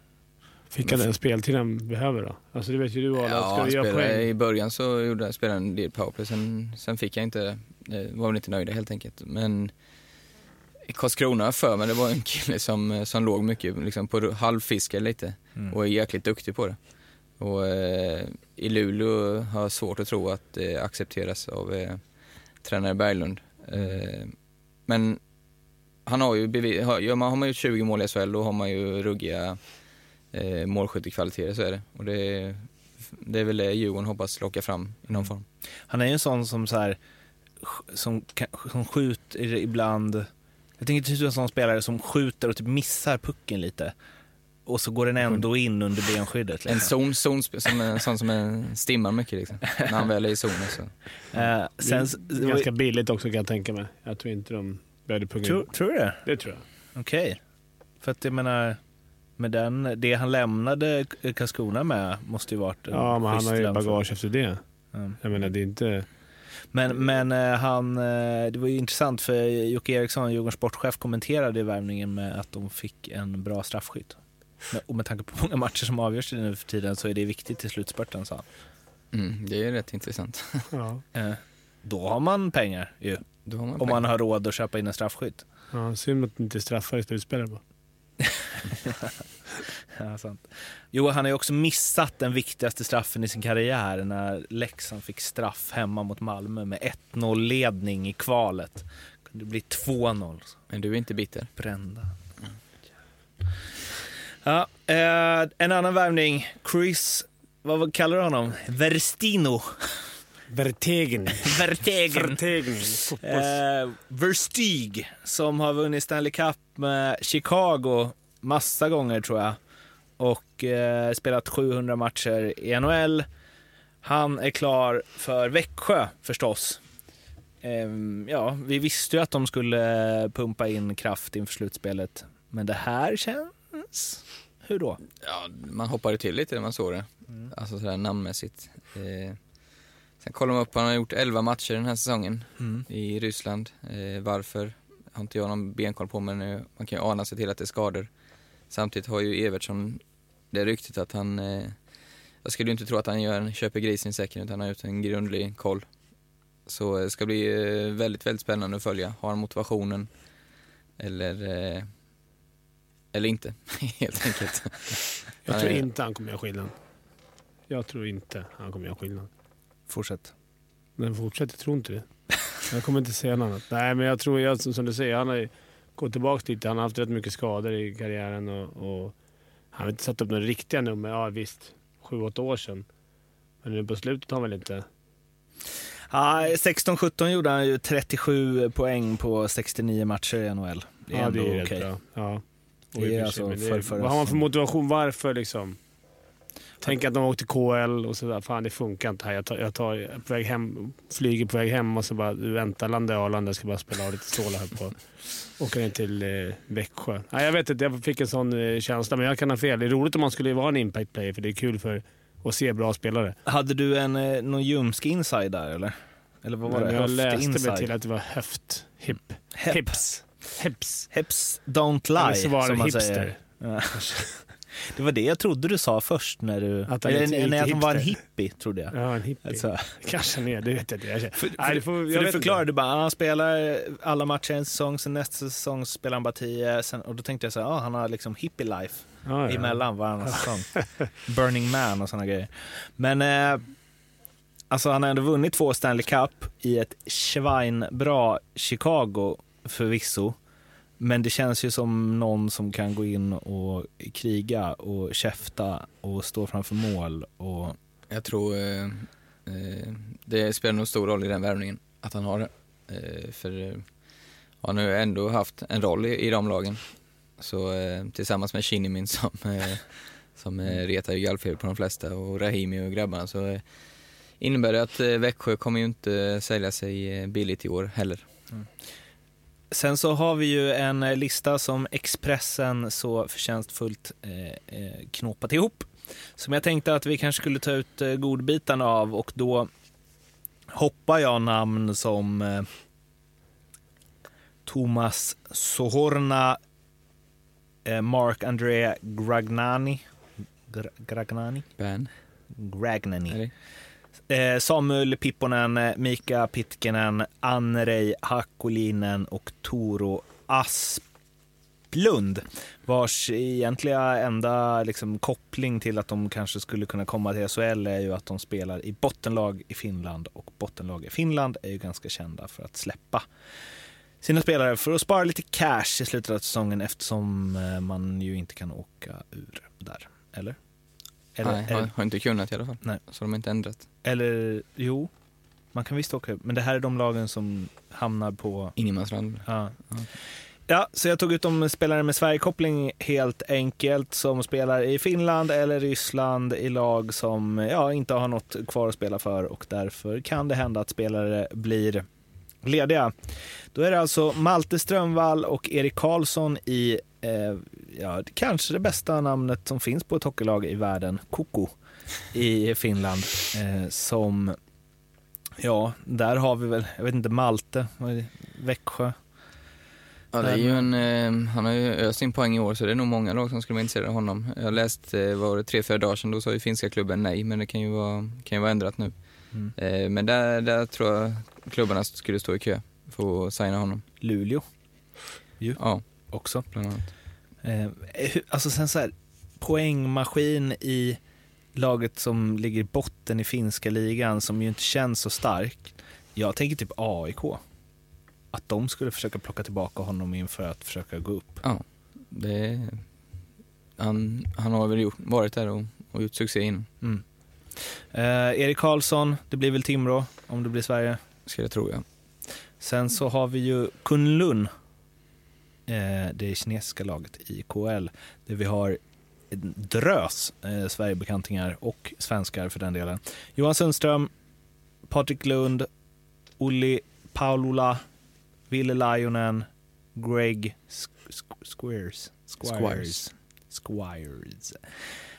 Speaker 1: Fick han den speltid han behöver då? Alltså det vet ju du alla.
Speaker 2: Ja,
Speaker 1: Ska
Speaker 2: han
Speaker 1: du göra
Speaker 2: spelade,
Speaker 1: poäng?
Speaker 2: I början så gjorde jag spelade en del powerplay, sen, sen fick jag inte, eh, var väl inte nöjd helt enkelt. Men i Karlskrona för mig det var en kille som, som låg mycket liksom på halvfiske lite
Speaker 8: Mm.
Speaker 2: och är jäkligt duktig på det. Och eh, i Luleå har jag svårt att tro att det accepteras av eh, tränare Berglund. Eh, men han har ju bevis, har, gör man, har man gjort 20 mål i SHL då har man ju ruggiga eh, målskyttekvaliteter, så är det. Och det, det är väl det Djurgården hoppas locka fram i någon form.
Speaker 8: Han är ju en sån som så här, som, som skjuter ibland. Jag tänker typ en sån spelare som skjuter och typ missar pucken lite. Och så går den ändå in under benskyddet.
Speaker 2: En
Speaker 8: Liksom.
Speaker 2: zon, zon som en sån som en stimmar mycket liksom. När han väl är i zonen så.
Speaker 8: Eh, sen,
Speaker 1: det är ganska billigt också kan jag tänka mig. Jag tror inte de började punga
Speaker 8: tror, tror du det?
Speaker 1: Det tror jag.
Speaker 8: Okej. För att jag menar, med den, det han lämnade Karlskrona med måste ju varit en
Speaker 1: Ja, men han har ju bagage efter det.
Speaker 8: Ja.
Speaker 1: Jag menar, det är inte...
Speaker 8: Men, men eh, han, eh, det var ju intressant för Jocke Eriksson, Djurgårdens sportchef, kommenterade i värvningen med att de fick en bra straffskytt. Och med tanke på många matcher som avgörs nu för tiden så är det viktigt i slutspurten, sa han.
Speaker 2: Mm, det är rätt intressant.
Speaker 1: Ja.
Speaker 8: Eh, Då har man pengar ju,
Speaker 2: Då har man
Speaker 8: om
Speaker 2: pengar.
Speaker 8: man har råd att köpa in en straffskytt.
Speaker 1: Ja, synd att inte straffar i slutspelet bara.
Speaker 8: Ja, sant. Jo, han har ju också missat den viktigaste straffen i sin karriär när Leksand fick straff hemma mot Malmö med 1-0-ledning i kvalet. Det blir 2-0.
Speaker 2: Men du är inte bitter?
Speaker 8: Brända. Ja, eh, en annan värvning. Chris, vad kallar du honom? Verstino.
Speaker 1: Vertegen.
Speaker 8: Vertegen.
Speaker 1: Vertegen.
Speaker 8: Eh, Verstig, som har vunnit Stanley Cup med Chicago massa gånger tror jag. Och eh, spelat 700 matcher i NHL. Han är klar för Växjö förstås. Ehm, ja, vi visste ju att de skulle pumpa in kraft inför slutspelet, men det här känns... Hur då?
Speaker 2: Ja, man hoppade till lite när man såg det.
Speaker 8: Mm.
Speaker 2: Alltså sådär namnmässigt. Eh, sen kollar man upp, han har gjort 11 matcher den här säsongen
Speaker 8: Mm.
Speaker 2: i Ryssland. Eh, varför? Har inte jag någon benkoll på men man kan ju ana sig till att det är skador. Samtidigt har ju Evertsson det ryktet att han, eh, jag skulle ju inte tro att han gör, köper grisen i säcken utan han har gjort en grundlig koll. Så det ska bli eh, väldigt, väldigt spännande att följa. Har han motivationen? Eller, eh, eller inte, helt enkelt.
Speaker 1: Jag tror inte han kommer göra skillnad. Jag tror inte han kommer göra skillnad.
Speaker 8: Fortsätt.
Speaker 1: Men fortsätt, jag tror inte det. Jag kommer inte säga något annat. Nej, men jag tror, jag, som du säger, han har gått tillbaka lite. Han har haft rätt mycket skador i karriären och, och han har inte satt upp några riktiga nummer. Ja visst, sju, åtta år sedan. Men nu på slutet har han väl inte...
Speaker 8: Ja, 16-17 gjorde han ju 37 poäng på 69 matcher i NHL. Det är
Speaker 1: ja,
Speaker 8: ändå okej.
Speaker 1: bra. Ja.
Speaker 8: Det är alltså för- för
Speaker 1: Vad har man för motivation? Varför liksom? Tänk att de åkte KL och sådär. Fan, det funkar inte här. Jag, tar, jag, tar, på väg hem, flyger på väg hem och så bara, du vänta, landa i Arlanda. Jag ska bara spela av lite stålar här på. Åka ner till eh, Växjö. Nej, jag vet inte, jag fick en sån eh, känsla, men jag kan ha fel. Det är roligt om man skulle vara en impact player, för det är kul för att se bra spelare.
Speaker 8: Hade du en, eh, någon ljumsk inside där eller? Eller vad var
Speaker 1: Men
Speaker 8: det?
Speaker 1: jag läste
Speaker 8: inside?
Speaker 1: mig till att det var höft, hip,
Speaker 8: Hep.
Speaker 1: hips. Hips.
Speaker 8: Hips don't lie,
Speaker 1: Eller så var det
Speaker 8: som man
Speaker 1: hipster.
Speaker 8: säger. Ja. Det var det jag trodde du sa först när du...
Speaker 1: Att han
Speaker 8: eller,
Speaker 1: till
Speaker 8: han var en hippie, trodde jag.
Speaker 1: Ja, en hippie.
Speaker 8: Alltså,
Speaker 1: Kanske ner, det vet jag inte.
Speaker 8: För,
Speaker 1: Nej, det får,
Speaker 8: för
Speaker 1: jag
Speaker 8: du förklarade
Speaker 1: inte.
Speaker 8: bara, ah, han spelar alla matcher en säsong, sen nästa säsong spelar han bara tio, sen, och då tänkte jag så här, ah, han har liksom hippie life
Speaker 1: Ja, ja.
Speaker 8: emellan varannan säsong. Burning Man och sådana grejer. Men eh, alltså han har ändå vunnit två Stanley Cup i ett schweinbra Chicago förvisso. Men det känns ju som någon som kan gå in och kriga och käfta och stå framför mål. Och,
Speaker 2: Jag tror eh, eh, det spelar nog stor roll i den värvningen, att han har det. Eh, för eh, han har ju ändå haft en roll i, i de lagen. Så eh, tillsammans med Shinnimin som, som retar ju gallfeber på de flesta och Rahimi och grabbarna så innebär det att Växjö kommer ju inte sälja sig billigt i år heller.
Speaker 8: Sen så har vi ju en eh, lista som Expressen så förtjänstfullt eh, eh, knåpat ihop. Som jag tänkte att vi kanske skulle ta ut eh, godbitarna av och då hoppar jag namn som eh, Thomas Sohorna, eh, Mark André Gragnani, Gra- Gragnani?
Speaker 2: Ben,
Speaker 8: Gragnani. Eh, Samuel Pipponen, Mika Pitkinen, Anrei Hakulinen och Toro Asplund. Vars egentliga enda liksom, koppling till att de kanske skulle kunna komma till SHL är ju att de spelar i bottenlag i Finland och bottenlag i Finland är ju ganska kända för att släppa sina spelare för att spara lite cash i slutet av säsongen eftersom eh, man ju inte kan åka ur där. Eller? Eller,
Speaker 2: Nej, har, har inte kunnat i alla fall.
Speaker 8: Nej.
Speaker 2: Så de har inte ändrat.
Speaker 8: eller jo, man kan visst åka ut. Men det här är de lagen som hamnar på...
Speaker 2: Ingenmansland.
Speaker 8: Ja.
Speaker 2: Ja.
Speaker 8: ja, så jag tog ut de spelare med Sverigekoppling helt enkelt som spelar i Finland eller Ryssland i lag som ja, inte har något kvar att spela för och därför kan det hända att spelare blir lediga. Då är det alltså Malte Strömvall och Erik Karlsson i eh, ja, kanske det bästa namnet som finns på ett hockeylag i världen, Koko i Finland, eh, som Ja, där har vi väl, jag vet inte, Malte? Växjö.
Speaker 2: Ja, det är ju en, eh, han har ju öst in poäng i år så det är nog många lag som skulle vara intresserade av honom. Jag har läst, eh, var det tre, fyra dagar sedan, då sa ju finska klubben nej, men det kan ju vara, kan ju vara ändrat nu.
Speaker 8: Mm.
Speaker 2: Eh, men där, där tror jag klubbarna skulle stå i kö för att signa honom.
Speaker 8: Luleå
Speaker 2: Ja,
Speaker 8: också.
Speaker 2: bland annat.
Speaker 8: Eh, alltså sen så här, poängmaskin i laget som ligger i botten i finska ligan som ju inte känns så stark. Jag tänker typ AIK. Att de skulle försöka plocka tillbaka honom inför att försöka gå upp.
Speaker 2: Det, han, han har väl gjort, varit där och, och gjort succé innan,
Speaker 8: Mm. Eh, Erik Karlsson, det blir väl Timrå om det blir Sverige.
Speaker 2: Ska jag tro. Ja.
Speaker 8: Sen så har vi ju Kunlun, eh, det kinesiska laget i KL, där vi har en drös eh, Sverigebekantingar och svenskar för den delen. Johan Sundström, Patrik Lund, Olli Paulula, Ville Lajonen, Greg Sk- Squires.
Speaker 2: Squires.
Speaker 8: Squires.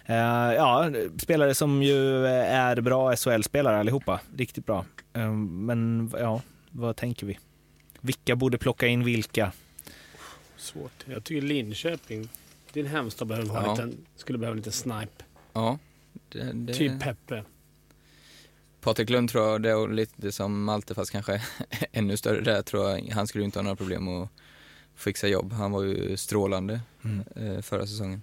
Speaker 8: Eh, ja, spelare som ju är bra SHL-spelare allihopa. Riktigt bra. Eh, men ja, vad tänker vi? Vilka borde plocka in vilka?
Speaker 1: Svårt. Jag tycker Linköping, din hemstad, behöver ha
Speaker 2: Ja.
Speaker 1: lite, skulle behöva lite snipe.
Speaker 2: Ja. Det, det,
Speaker 1: Typ Peppe.
Speaker 2: Patrik Lund tror jag det är lite som Malte fast kanske ännu större där tror jag. Han skulle inte ha några problem att fixa jobb. Han var ju strålande
Speaker 8: Mm.
Speaker 2: eh, förra säsongen.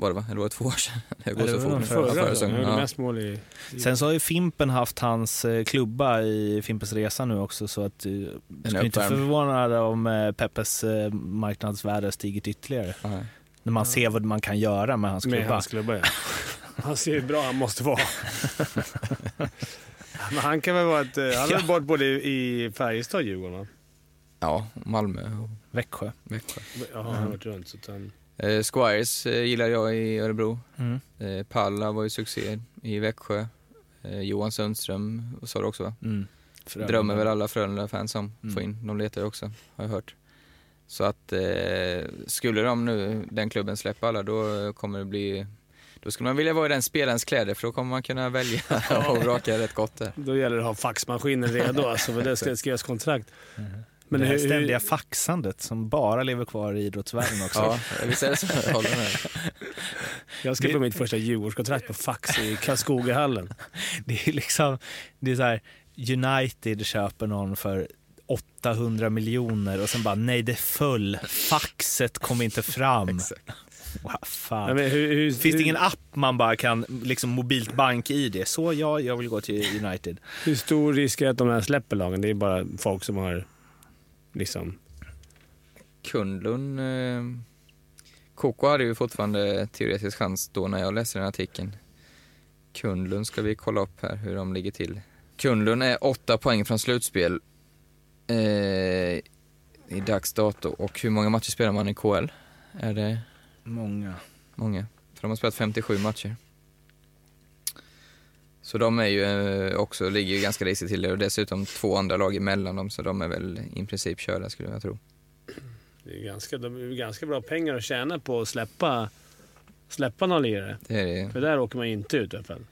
Speaker 2: Var det va? Eller var det två år sedan? Det går
Speaker 8: det
Speaker 2: så
Speaker 8: var
Speaker 2: fort.
Speaker 8: förra
Speaker 1: Förra
Speaker 2: Ja.
Speaker 1: mest mål i... i
Speaker 8: Sen så har ju Fimpen haft hans eh, klubba i Fimpens Resa nu också så att eh, jag skulle inte
Speaker 2: uppvärmd.
Speaker 8: förvåna om eh, Peppes eh, marknadsvärde stigit ytterligare.
Speaker 2: Nej.
Speaker 8: När man ser vad man kan göra med hans
Speaker 1: med
Speaker 8: klubba.
Speaker 1: hans klubba. Ja. Han ser hur bra han måste vara. Men han kan väl vara ett... eh, Han har
Speaker 8: Ja.
Speaker 1: varit både i Färjestad och Djurgården va?
Speaker 2: Ja, Malmö och
Speaker 8: Växjö.
Speaker 2: Växjö.
Speaker 1: Ja, han har varit runt. Så att han...
Speaker 2: Eh, Squires eh, gillar jag i Örebro.
Speaker 8: Mm.
Speaker 2: Eh, Palla var ju succé i Växjö. Eh, Johan Sundström sa du också va?
Speaker 8: Mm.
Speaker 2: Drömmer väl alla Frölunda-fans om.
Speaker 8: Mm.
Speaker 2: Få in. De letar ju också, har jag hört. Så att eh, skulle de nu, den klubben släppa alla, då kommer det bli då skulle man vilja vara i den spelarens kläder för då kommer man kunna välja och vraka rätt gott där.
Speaker 1: Då gäller det att ha faxmaskinen redo alltså, för det ska skrivas kontrakt.
Speaker 8: Men
Speaker 1: Men
Speaker 8: det här
Speaker 1: hur-
Speaker 8: ständiga faxandet som bara lever kvar i idrottsvärlden också.
Speaker 2: Ja, visst är det så? Jag håller med.
Speaker 1: Jag skrev
Speaker 8: Det-
Speaker 1: mitt första Djurgårdskontrakt på fax i Karlskogahallen.
Speaker 8: Det är liksom, det är så här, United köper någon för 800 miljoner och sen bara nej det föll, faxet kom inte fram.
Speaker 1: Ja,
Speaker 8: fan.
Speaker 1: men hur, hur,
Speaker 8: Finns det
Speaker 1: hur,
Speaker 8: ingen app man bara kan, liksom mobilt bank-id? Så ja, jag vill gå till United.
Speaker 1: hur stor risk är det att de här släpper lagen? Det är bara folk som har liksom...
Speaker 2: Kundlund, eh, Koko hade ju fortfarande teoretisk chans då när jag läste den artikeln. Kundlund ska vi kolla upp här hur de ligger till. Kundlund är åtta poäng från slutspel eh, i dags dato och hur många matcher spelar man i KL? Är det
Speaker 8: Många.
Speaker 2: många? För de har spelat 57 matcher. Så de är ju eh, också, ligger ju ganska risigt till och dessutom två andra lag emellan dem så de är väl i princip körda skulle jag tro.
Speaker 1: Det är ganska, de är ganska bra pengar att tjäna på att släppa, släppa någon lirare.
Speaker 2: Det är det.
Speaker 1: För där åker man inte ut i alla fall.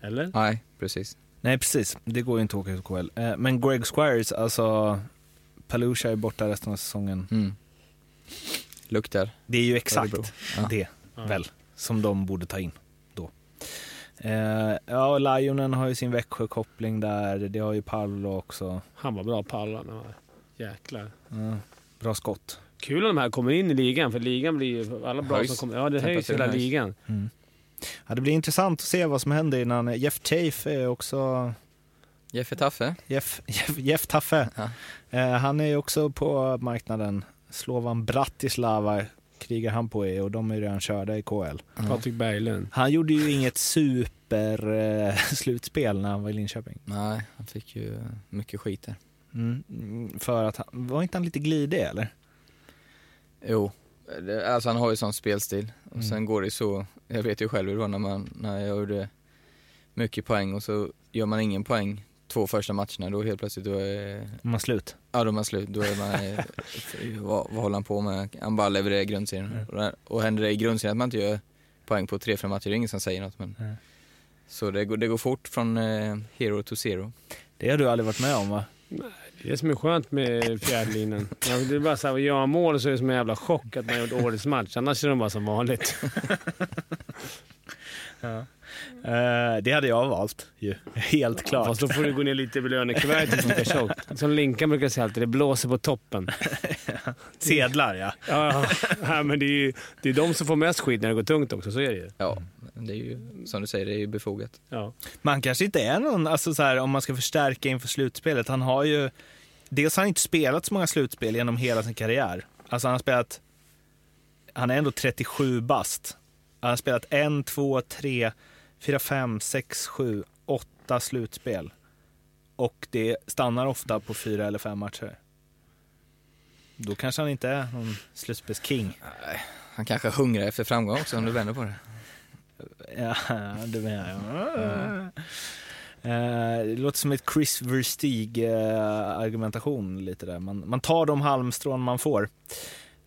Speaker 1: Eller?
Speaker 2: Nej, precis.
Speaker 8: Nej, precis. Det går ju inte att åka ut KL. Eh, Men Greg Squires, alltså Palusha är borta resten av säsongen.
Speaker 2: Mm. Luktar.
Speaker 8: Det är ju exakt
Speaker 2: Örebro.
Speaker 8: Det,
Speaker 1: Ja.
Speaker 8: väl, som de borde ta in. Eh, ja, Lionen har ju sin Växjö-koppling där. Det har ju Paolo också.
Speaker 1: Han var bra. Ja, Jäklar.
Speaker 8: Ja, bra skott.
Speaker 1: Kul om de här kommer in i ligan, för ligan blir ju... Alla bra
Speaker 2: Höjs.
Speaker 1: som kommer... Ja, det höjs hela
Speaker 2: höjs.
Speaker 1: ligan.
Speaker 8: Mm. Ja, det blir intressant att se vad som händer innan. Jeff Chafe är också...
Speaker 2: Jeffe Taffe.
Speaker 8: Jeff, Jeff, Jeff Taffe.
Speaker 2: Ja.
Speaker 8: Eh, han är ju också på marknaden. Slovan Bratislava krigar han på i och de är ju redan körda i KL.
Speaker 1: Patrik Berglund.
Speaker 8: Han gjorde ju inget super eh, slutspel när han var i Linköping.
Speaker 2: Nej, han fick ju mycket skit där.
Speaker 8: Mm, mm, för att han, var inte han lite glidig eller?
Speaker 2: Jo, alltså han har ju sån spelstil. Och
Speaker 8: Mm.
Speaker 2: sen går det så, jag vet ju själv hur det var när, man, när jag gjorde mycket poäng och så gör man ingen poäng två första matcherna, då helt plötsligt då är,
Speaker 8: Om man slut.
Speaker 2: ja, då är man slut. Då är man, vad, vad håller han på med? Han bara levererar grundserien.
Speaker 8: Mm.
Speaker 2: Och, där- och händer det i grundserien att man inte gör poäng på tre, fem matcher, det är ingen som säger något. Men,
Speaker 8: Mm.
Speaker 2: Så det går, det går fort från eh, hero to zero.
Speaker 8: Det har du aldrig varit med om va?
Speaker 1: Det är det som är skönt med fjärdelinan. Ja, Det är bara så här, gör man mål så är det som en jävla chock att man gjort årets match. Annars är de bara som vanligt.
Speaker 8: Eh, det hade jag valt ju. Helt klart.
Speaker 1: Fast då får du gå ner lite i lönekuvertet lika tjockt. Som Linkan brukar säga alltid, det blåser på toppen.
Speaker 8: Sedlar ja.
Speaker 1: Ja, ja, men det är ju det är de som får mest skit när det går tungt också, så är det ju.
Speaker 2: Ja, det är ju som du säger, det är ju befogat.
Speaker 1: Ja.
Speaker 8: Man kanske inte är någon, alltså så här, om man ska förstärka inför slutspelet. Han har ju, dels har han inte spelat så många slutspel genom hela sin karriär. Alltså han har spelat, han är ändå 37 bast. Han har spelat en, två, tre, fyra, fem, sex, sju, åtta slutspel. Och det stannar ofta på fyra eller fem matcher. Då kanske han inte är någon slutspelsking.
Speaker 2: Han kanske hungrar efter framgång också om du vänder på det.
Speaker 8: Ja, det menar jag. Eh, Det låter som ett Chris Verstig-argumentation lite där. Man, man tar de halmstrån man får.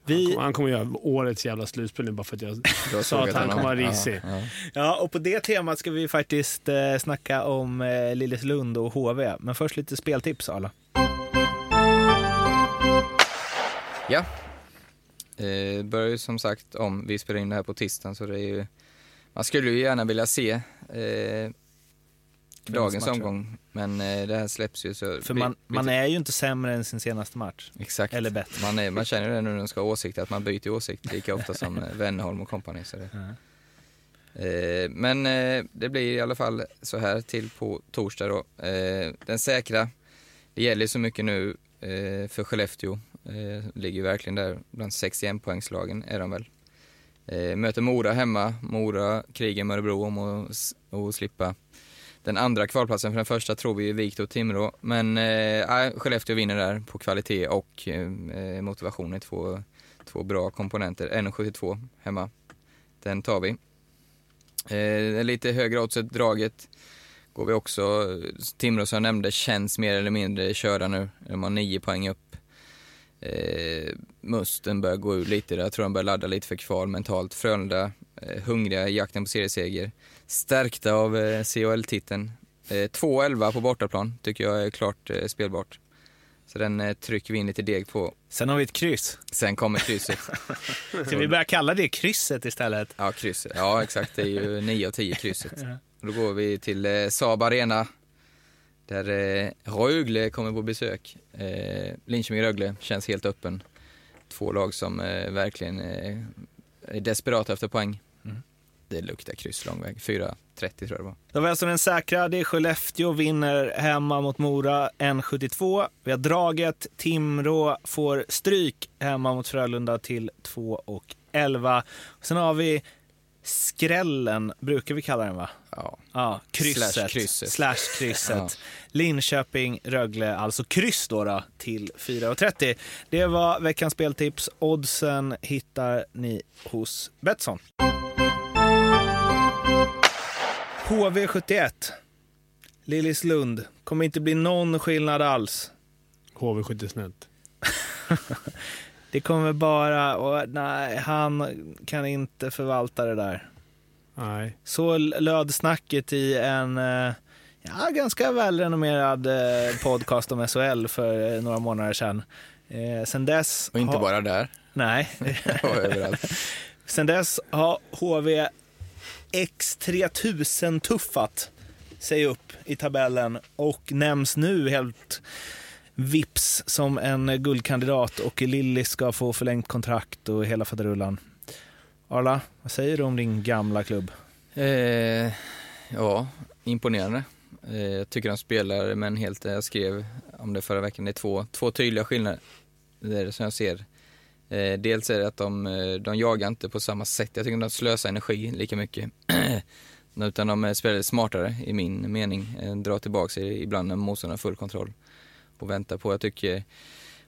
Speaker 1: Han
Speaker 8: Vi,
Speaker 1: kommer, han kommer göra årets jävla slutspel nu bara för att jag sa att han kommer vara risig.
Speaker 2: Ja, ja.
Speaker 8: ja, och på det temat ska vi faktiskt eh, snacka om eh, Lilleslund och HV. Men först lite speltips, alla.
Speaker 2: Ja. Eh, börjar ju som sagt om, vi spelar in det här på tisdagen så det är ju, man skulle ju gärna vilja se eh, dagens omgång, men eh, det här släpps ju så...
Speaker 8: För man,
Speaker 2: vi-
Speaker 8: man är ju inte sämre än sin senaste match.
Speaker 2: Exakt.
Speaker 8: eller bättre.
Speaker 2: Man, är, man känner det nu när de ska ha åsikter, att man byter åsikt lika ofta som eh, Wennerholm och kompani. Så det. Eh, men eh, det blir i alla fall så här till på torsdag då. Den säkra, det gäller så mycket nu för Skellefteå. Ligger verkligen där bland 61 poängslagen är de väl. Möter Mora hemma. Mora krigar med Örebro om att slippa den andra kvalplatsen. För den första tror vi är vikt och Timrå. Men eh, Skellefteå vinner där på kvalitet och eh, eh motivation är två, två bra komponenter. 1,72 hemma. Den tar vi. Eh, lite högre oddset draget går vi också, Timrå som jag nämnde känns mer eller mindre körda nu. De har nio poäng upp. Eh, Musten börjar gå ur lite där, jag tror de börjar ladda lite för kval mentalt. Frölunda, eh, hungriga i jakten på serieseger. Stärkta av eh, CHL-titeln. Eh, 2-11 på bortaplan tycker jag är klart eh, spelbart. Så den eh, trycker vi in lite deg på.
Speaker 8: Sen har vi ett kryss.
Speaker 2: Sen kommer krysset.
Speaker 8: Ska vi börja kalla det krysset istället?
Speaker 2: Ja, krysset. Ja, exakt. Det är ju 9 av 10 krysset. Då går vi till eh, Saab Arena. Där eh, Rögle kommer på besök. Eh, Linköping-Rögle känns helt öppen. Två lag som eh, verkligen eh, är desperata efter poäng. Det luktar kryss lång väg. 4.30 tror jag det var.
Speaker 8: Då vi alltså den säkra. Det är Skellefteå vinner hemma mot Mora 1,72. Vi har draget. Timrå får stryk hemma mot Frölunda till 2,11. Sen har vi skrällen, brukar vi kalla den va?
Speaker 2: Ja.
Speaker 8: Ja, krysset.
Speaker 2: Slash krysset.
Speaker 8: Slash krysset.
Speaker 2: Ja.
Speaker 8: Linköping, Rögle, alltså kryss då, då till 4,30. Det var veckans speltips. Oddsen hittar ni hos Betsson. HV71. Lillislund. Kommer inte bli någon skillnad alls.
Speaker 1: HV70 snett.
Speaker 8: Det kommer bara... Och, nej, han kan inte förvalta det där.
Speaker 1: Nej.
Speaker 8: Så löd snacket i en eh, ja, ganska välrenommerad eh, podcast om SHL för eh, några månader sedan. Eh, sen dess...
Speaker 2: Och inte bara där.
Speaker 8: Nej.
Speaker 2: Överallt.
Speaker 8: Sen dess har HV X3000 tuffat sig upp i tabellen och nämns nu helt vips som en guldkandidat och Lilly ska få förlängt kontrakt och hela faderullan. Arla, vad säger du om din gamla klubb?
Speaker 2: Eh, ja, imponerande. Eh, jag tycker de spelar, men helt, jag skrev om det förra veckan, det är två, två tydliga skillnader. Det är det som jag ser. Eh, dels är det att de, eh, de jagar inte på samma sätt. Jag tycker de slösar energi lika mycket. Utan de eh, spelar smartare i min mening. Eh, drar tillbaka sig ibland när motståndaren har full kontroll. Och väntar på, jag tycker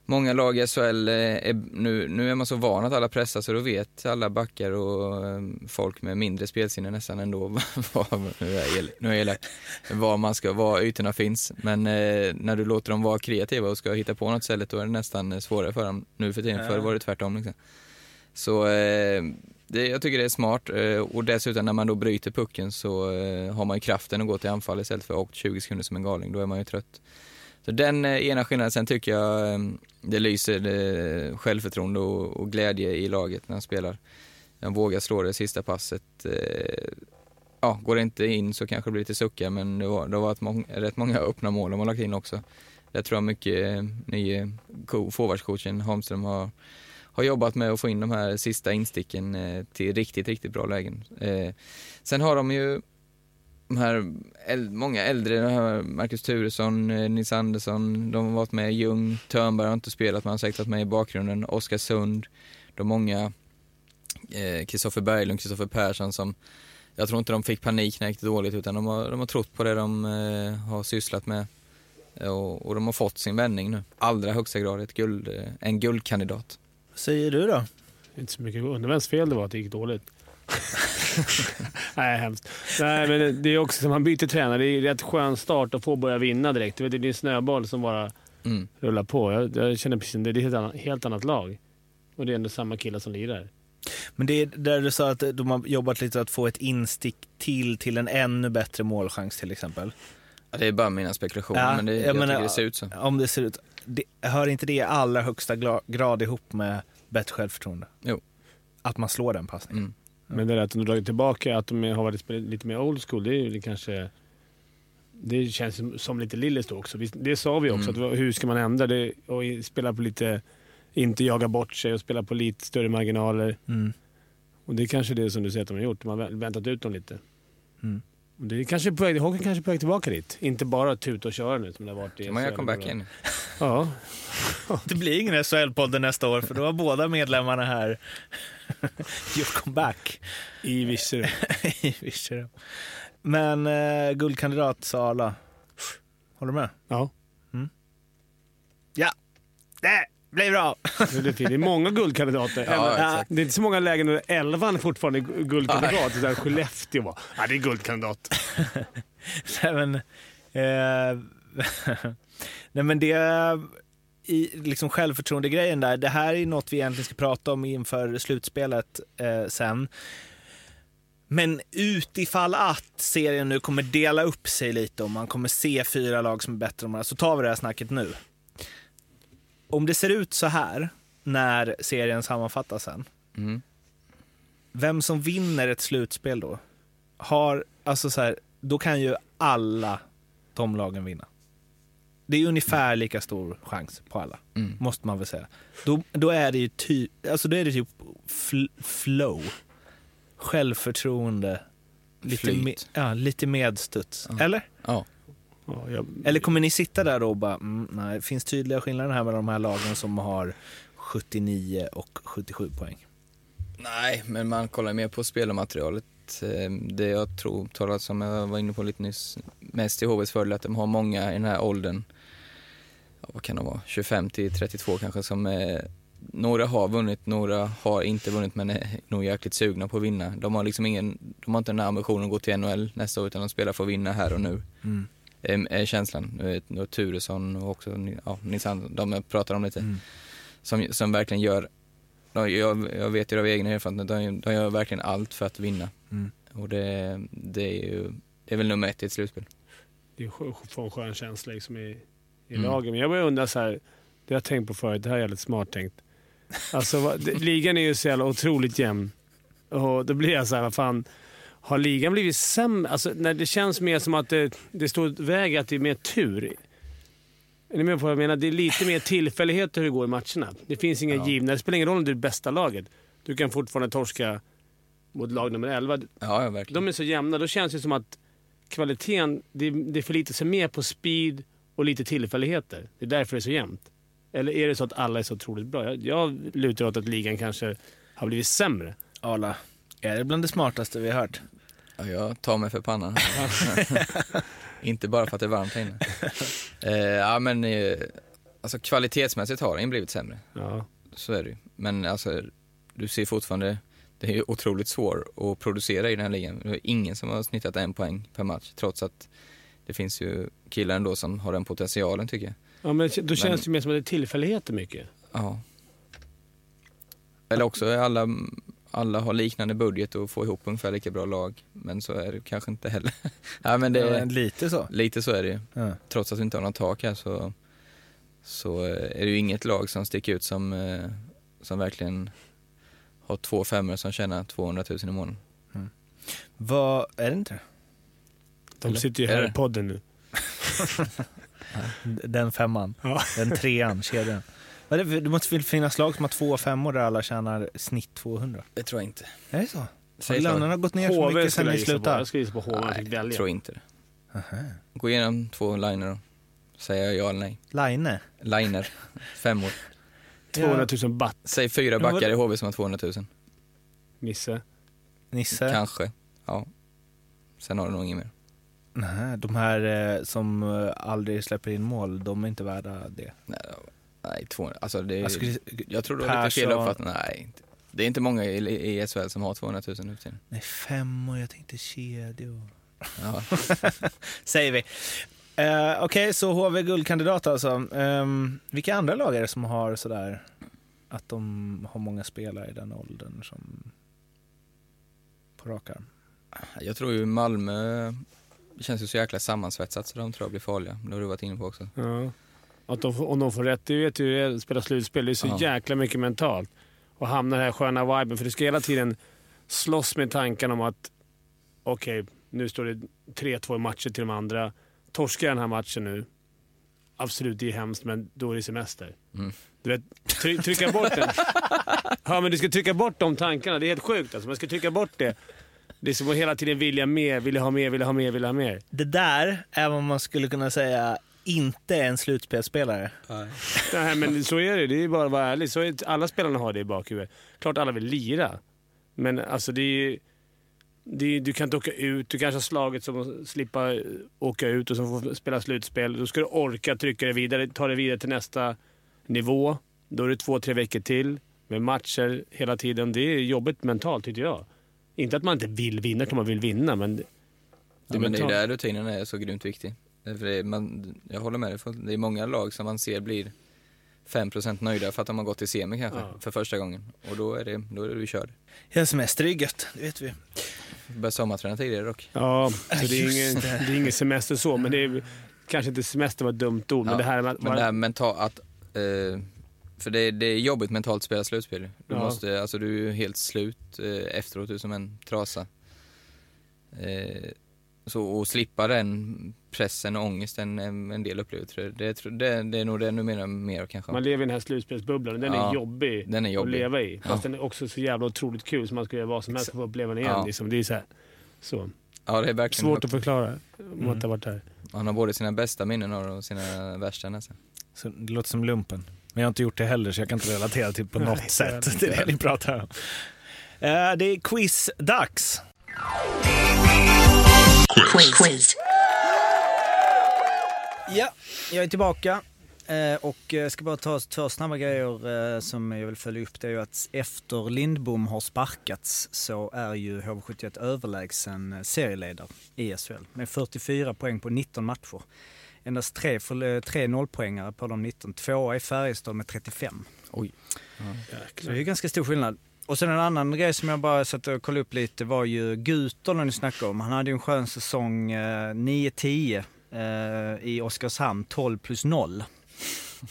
Speaker 2: Många lag i SHL, eh, är, nu, nu är man så van att alla pressar så då vet alla backar och eh, folk med mindre spelsinne nästan ändå var, nu är jag elak, nu är jag elak, var man ska, var ytorna finns. Men eh, när du låter dem vara kreativa och ska hitta på något istället då är det nästan svårare för dem nu för tiden.
Speaker 8: Ja.
Speaker 2: Förr var det tvärtom. Liksom. Så eh, det, jag tycker det är smart eh, och dessutom när man då bryter pucken så eh, har man ju kraften att gå till anfall istället för att åkt 20 sekunder som en galning. Då är man ju trött. Så den eh, ena skillnaden. Sen tycker jag ehm, det lyser det självförtroende och, och glädje i laget när de spelar. De vågar slå det sista passet. Eh, ja, går det inte in så kanske det blir lite suckar men det, var, det har varit mång, rätt många öppna mål de har lagt in också. Jag tror jag mycket eh, nye forwardscoachen Holmström har, har jobbat med att få in de här sista insticken till riktigt, riktigt bra lägen. Sen har de ju de här äl- många äldre, de här Marcus Turesson, eh, Nils Andersson, de har varit med, Ljung, Törnberg har inte spelat men har säkert varit med i bakgrunden, Oskarsund, de många, eh, Kristoffer Berglund, Kristoffer Persson som jag tror inte de fick panik när det gick dåligt utan de har, de har trott på det de eh, har sysslat med Eh, och, och de har fått sin vändning nu. Allra högsta grad ett guld, eh, en guldkandidat.
Speaker 8: Vad säger du då?
Speaker 1: Inte så mycket. Undrar vems fel det var att det gick dåligt. Nej, hemskt. Nej, men det är också som man byter tränare. Det är rätt skön start att få börja vinna direkt. Du vet, Det är en snöboll som bara
Speaker 2: Mm.
Speaker 1: rullar på. Jag, jag känner precis det. Det är ett helt annat, helt annat lag. Och det är ändå samma killar som lirar.
Speaker 8: Men det är där du sa att de har jobbat lite att få ett instick till till en ännu bättre målchans till exempel.
Speaker 2: Ja, det är bara mina spekulationer,
Speaker 8: Ja,
Speaker 2: men det,
Speaker 8: jag
Speaker 2: jag,
Speaker 8: menar-
Speaker 2: tycker det ser ut så.
Speaker 8: Om det ser ut, det, hör inte det i allra högsta grad ihop med bättre självförtroende?
Speaker 2: Jo.
Speaker 8: Att man slår den passningen.
Speaker 2: Mm.
Speaker 1: Men det där att de dragit tillbaka, att de har varit lite mer old school, det är ju kanske... Det känns som, lite Lillis då också. Det sa vi också,
Speaker 2: Mm.
Speaker 1: att hur ska man ändra det och spela på lite... Inte jaga bort sig och spela på lite större marginaler.
Speaker 8: Mm.
Speaker 1: Och det är kanske det som du säger att de har gjort. De har vä- väntat ut dem lite.
Speaker 8: Mm.
Speaker 1: Och det är kanske på väg, Håkan kanske är på väg tillbaka dit. Inte bara tuta och köra nu som det har varit i
Speaker 2: Kan man göra comeback igen?
Speaker 1: Ja.
Speaker 8: Det blir ingen SHL-podd nästa år för då har båda medlemmarna här gjort comeback
Speaker 1: I Virserum.
Speaker 8: i Virserum. Men eh, guldkandidat sa alla. Håller du med?
Speaker 1: Ja.
Speaker 8: Ja, det blir bra.
Speaker 1: Det är, många guldkandidater.
Speaker 2: Ja,
Speaker 1: det är inte så många lägen där elvan fortfarande är gu- guldkandidat. Är Skellefteå bara, ja det är guldkandidat.
Speaker 8: Nej men, eh, nej men det, i liksom självförtroende-grejen där, det här är något vi egentligen ska prata om inför slutspelet eh, sen. Men utifall att serien nu kommer dela upp sig lite och man kommer se fyra lag som är bättre än varandra, så tar vi det här snacket nu. Om det ser ut så här när serien sammanfattas sen,
Speaker 2: Mm.
Speaker 8: vem som vinner ett slutspel då, har, alltså så här, då kan ju alla de lagen vinna. Det är ungefär lika stor chans på alla,
Speaker 2: Mm.
Speaker 8: måste man väl säga. Då, då är det ju typ, alltså då är det typ fl- flow, självförtroende, lite, me, ja, lite medstuds. Eller?
Speaker 2: Ja.
Speaker 1: Ja, jag,
Speaker 8: Eller kommer ni sitta där och bara, mm, nej, det finns tydliga skillnader här mellan de här lagen som har 79 och 77 poäng.
Speaker 2: Nej, men man kollar mer på spelarmaterialet. Eh, Det jag tror, talat som jag var inne på lite nyss, mest i HVs fördel att de har många i den här åldern, vad kan de vara, 25 till 32 kanske, som eh, några har vunnit, några har inte vunnit men är nog jäkligt sugna på att vinna. De har liksom ingen, de har inte den här ambitionen att gå till NHL nästa år utan de spelar för att vinna här och nu.
Speaker 8: Mm.
Speaker 2: Är, är känslan. Och Turesson och också ja, Nils Andersson, de pratar om lite.
Speaker 8: Mm.
Speaker 2: Som, som verkligen gör, de, jag, jag vet ju av egen erfarenhet, de, de gör verkligen allt för att vinna.
Speaker 8: Mm.
Speaker 2: Och det, det är ju, det är väl nummer ett i ett slutspel.
Speaker 1: det är skö- få en skön känsla liksom i, i
Speaker 2: Mm.
Speaker 1: lagen. Men jag börjar undra så här, det har jag tänkt på förut, det här är jävligt smart tänkt. Alltså, ligan är ju så jävla otroligt jämn. Och då blir jag så här, vad fan, har ligan blivit sämre? Alltså, när det känns mer som att det, det står väg att det är mer tur. Är ni med på vad jag menar? Det är lite mer tillfälligheter hur det går i matcherna. Det finns inga
Speaker 2: Ja.
Speaker 1: givna, det spelar ingen roll om du är det bästa laget. Du kan fortfarande torska mot lag nummer 11.
Speaker 2: Ja, ja verkligen.
Speaker 1: De är så jämna. Då känns det som att kvaliteten, det, det förlitar sig mer på speed och lite tillfälligheter. Det är därför det är så jämnt. Eller är det så att alla är så otroligt bra? Jag, jag lutar åt att ligan kanske har blivit sämre.
Speaker 8: Arla, är det bland det smartaste vi har hört?
Speaker 2: Ja, jag tar mig för pannan. Inte bara för att det är varmt här inne. Eh, ja, men eh, alltså kvalitetsmässigt har den blivit sämre.
Speaker 1: Ja.
Speaker 2: Så är det ju. Men alltså, du ser fortfarande, det är ju otroligt svårt att producera i den här ligan. Det är ingen som har snittat en poäng per match, trots att det finns ju killar ändå som har den potentialen tycker jag.
Speaker 1: ja men då känns
Speaker 2: Men-
Speaker 1: det mer som att det är tillfälligheter mycket.
Speaker 2: Ja. Eller också är alla, alla har liknande budget och får ihop ungefär lika bra lag, men så är det kanske inte heller. ja, men det,
Speaker 8: Ja, lite så.
Speaker 2: lite så är det ju.
Speaker 8: Ja.
Speaker 2: Trots att vi inte har något tak här så, så eh, är det ju inget lag som sticker ut som, eh, som verkligen har två femmor som tjänar 200 000 i månaden.
Speaker 8: Vad, är det inte
Speaker 1: De
Speaker 2: Eller?
Speaker 1: sitter ju
Speaker 2: Är
Speaker 1: här i podden nu.
Speaker 8: Den femman,
Speaker 1: Ja.
Speaker 8: den trean, kedjan. Det, måste väl finnas lag som har två femmor där alla tjänar snitt 200?
Speaker 2: Det tror jag inte.
Speaker 8: Är det så? Har
Speaker 2: så.
Speaker 8: lönerna gått ner så
Speaker 1: HV
Speaker 8: mycket sen ni slutade?
Speaker 1: Jag skulle gissa på HV jag fick välja.
Speaker 2: tror inte det. Gå igenom två liner då. Säger jag ja eller nej.
Speaker 8: Line?
Speaker 2: Liner, femmor.
Speaker 1: 200 000 batt,
Speaker 2: Säg fyra backar i HV som har 200 000.
Speaker 1: Nisse.
Speaker 8: Nisse?
Speaker 2: Kanske. Ja. Sen har du nog inget mer.
Speaker 8: Nej, de här eh, som eh, aldrig släpper in mål, de är inte värda det.
Speaker 2: Nej, nej 200. Alltså det,
Speaker 8: Jag
Speaker 2: jag,
Speaker 8: skulle-
Speaker 2: tror du har lite fel uppfattning. Nej, inte. Det är inte många i, i SHL som har 200 000 nu.
Speaker 8: Nej, fem och jag tänkte kedjor.
Speaker 2: Ja.
Speaker 8: Säger vi. Eh, Okej, så HV guldkandidat alltså. Ehm, vilka andra lag är det som har sådär att de har många spelare i den åldern som på rak arm?
Speaker 2: Jag tror ju Malmö, det känns ju så jäkla sammansvetsat så de tror jag blir farliga. Det har du varit inne på också.
Speaker 1: Ja. Att de, om de får rätt, det vet du ju, att spela slutspel, det är så
Speaker 2: Ja.
Speaker 1: jäkla mycket mentalt. Och hamna i den här sköna viben, för du ska hela tiden slåss med tanken om att okej, nu står det 3-2 i matcher till de andra. Torskar jag den här matchen nu, absolut det är hemskt, men då är det semester.
Speaker 2: Mm.
Speaker 1: Du vet, try, trycka bort den. Ja, men du ska trycka bort de tankarna. Det är helt sjukt alltså. Man ska trycka bort det. Det är som att hela tiden vilja mer, vilja ha mer, vilja ha mer, vilja ha mer.
Speaker 8: Det där är vad man skulle kunna säga inte är en slutspelsspelare.
Speaker 1: Nej, men så är det. Det är bara att vara ärlig. Så är, alla spelarna har det i bakhuvudet. Klart alla vill lira. Men alltså det är, det är, du kan inte åka ut. Du kanske har slagit som att slippa åka ut och så få spela slutspel. Då ska du orka trycka dig vidare, ta dig vidare till nästa nivå. Då är det två, tre veckor till med matcher hela tiden. Det är jobbigt mentalt tycker jag. Inte att man inte vill vinna, klart man vill vinna, men... Det,
Speaker 2: Ja, men det är där rutinen är så grymt viktig. För det är, man, jag håller med dig, för det är många lag som man ser blir 5% nöjda för att de har gått till semi kanske,
Speaker 1: Ja.
Speaker 2: för första gången. Och då är det, då är det du körd.
Speaker 8: Ja, semester är gött, det vet vi.
Speaker 2: Börjar sommarträna tidigare dock.
Speaker 1: Ja, så det är, ingen,
Speaker 8: det.
Speaker 1: det är ingen semester så, men det är kanske inte semester var ett dumt ord, men
Speaker 2: Ja,
Speaker 1: det här med att...
Speaker 2: Men det här mentalt, att, eh, för det, det är jobbigt mentalt att spela slutspel. Du
Speaker 1: Ja.
Speaker 2: måste, alltså du är ju helt slut eh, efteråt, du är som en trasa. Eh, så att slippa den pressen och ångesten en, en del upplever tror jag. Det, det, det är nog det du menar mer kanske.
Speaker 1: Man lever i den här slutspelsbubblan. Den är
Speaker 2: Ja,
Speaker 1: jobbig,
Speaker 2: den är jobbig.
Speaker 1: att leva i. Fast
Speaker 2: Ja.
Speaker 1: den är också så jävla otroligt kul så man ska göra vad som helst för att få uppleva den igen.
Speaker 2: Ja.
Speaker 1: Liksom. Det är så, här, så.
Speaker 2: Ja, det är verkligen
Speaker 1: svårt att förklara om man
Speaker 8: Mm.
Speaker 1: inte har varit där.
Speaker 2: Man har både sina bästa minnen och sina värsta nästan.
Speaker 8: Så det låter som lumpen. Men jag har inte gjort det heller så jag kan inte relatera till på något sätt. Det är det ni pratar om. Eh, det är quiz-dags.
Speaker 10: Quiz.
Speaker 9: Ja, jag är tillbaka. Eh, och eh, ska bara ta två snabba grejer eh, som jag vill följa upp. Det är ju att efter Lindbom har sparkats så är ju HV71 överlägsen serieledare i SHL med 44 poäng på 19 matcher. Endast tre, tre nollpoängare på de 19. Tvåa är Färjestad med 35.
Speaker 2: Oj.
Speaker 9: Så det är ganska stor skillnad. Och sen en annan grej som jag bara satt och kollade upp lite var ju Guter när ni snackade om. Han hade ju en skön säsong eh, 9-10 eh, i Oskarshamn, 12 plus 0.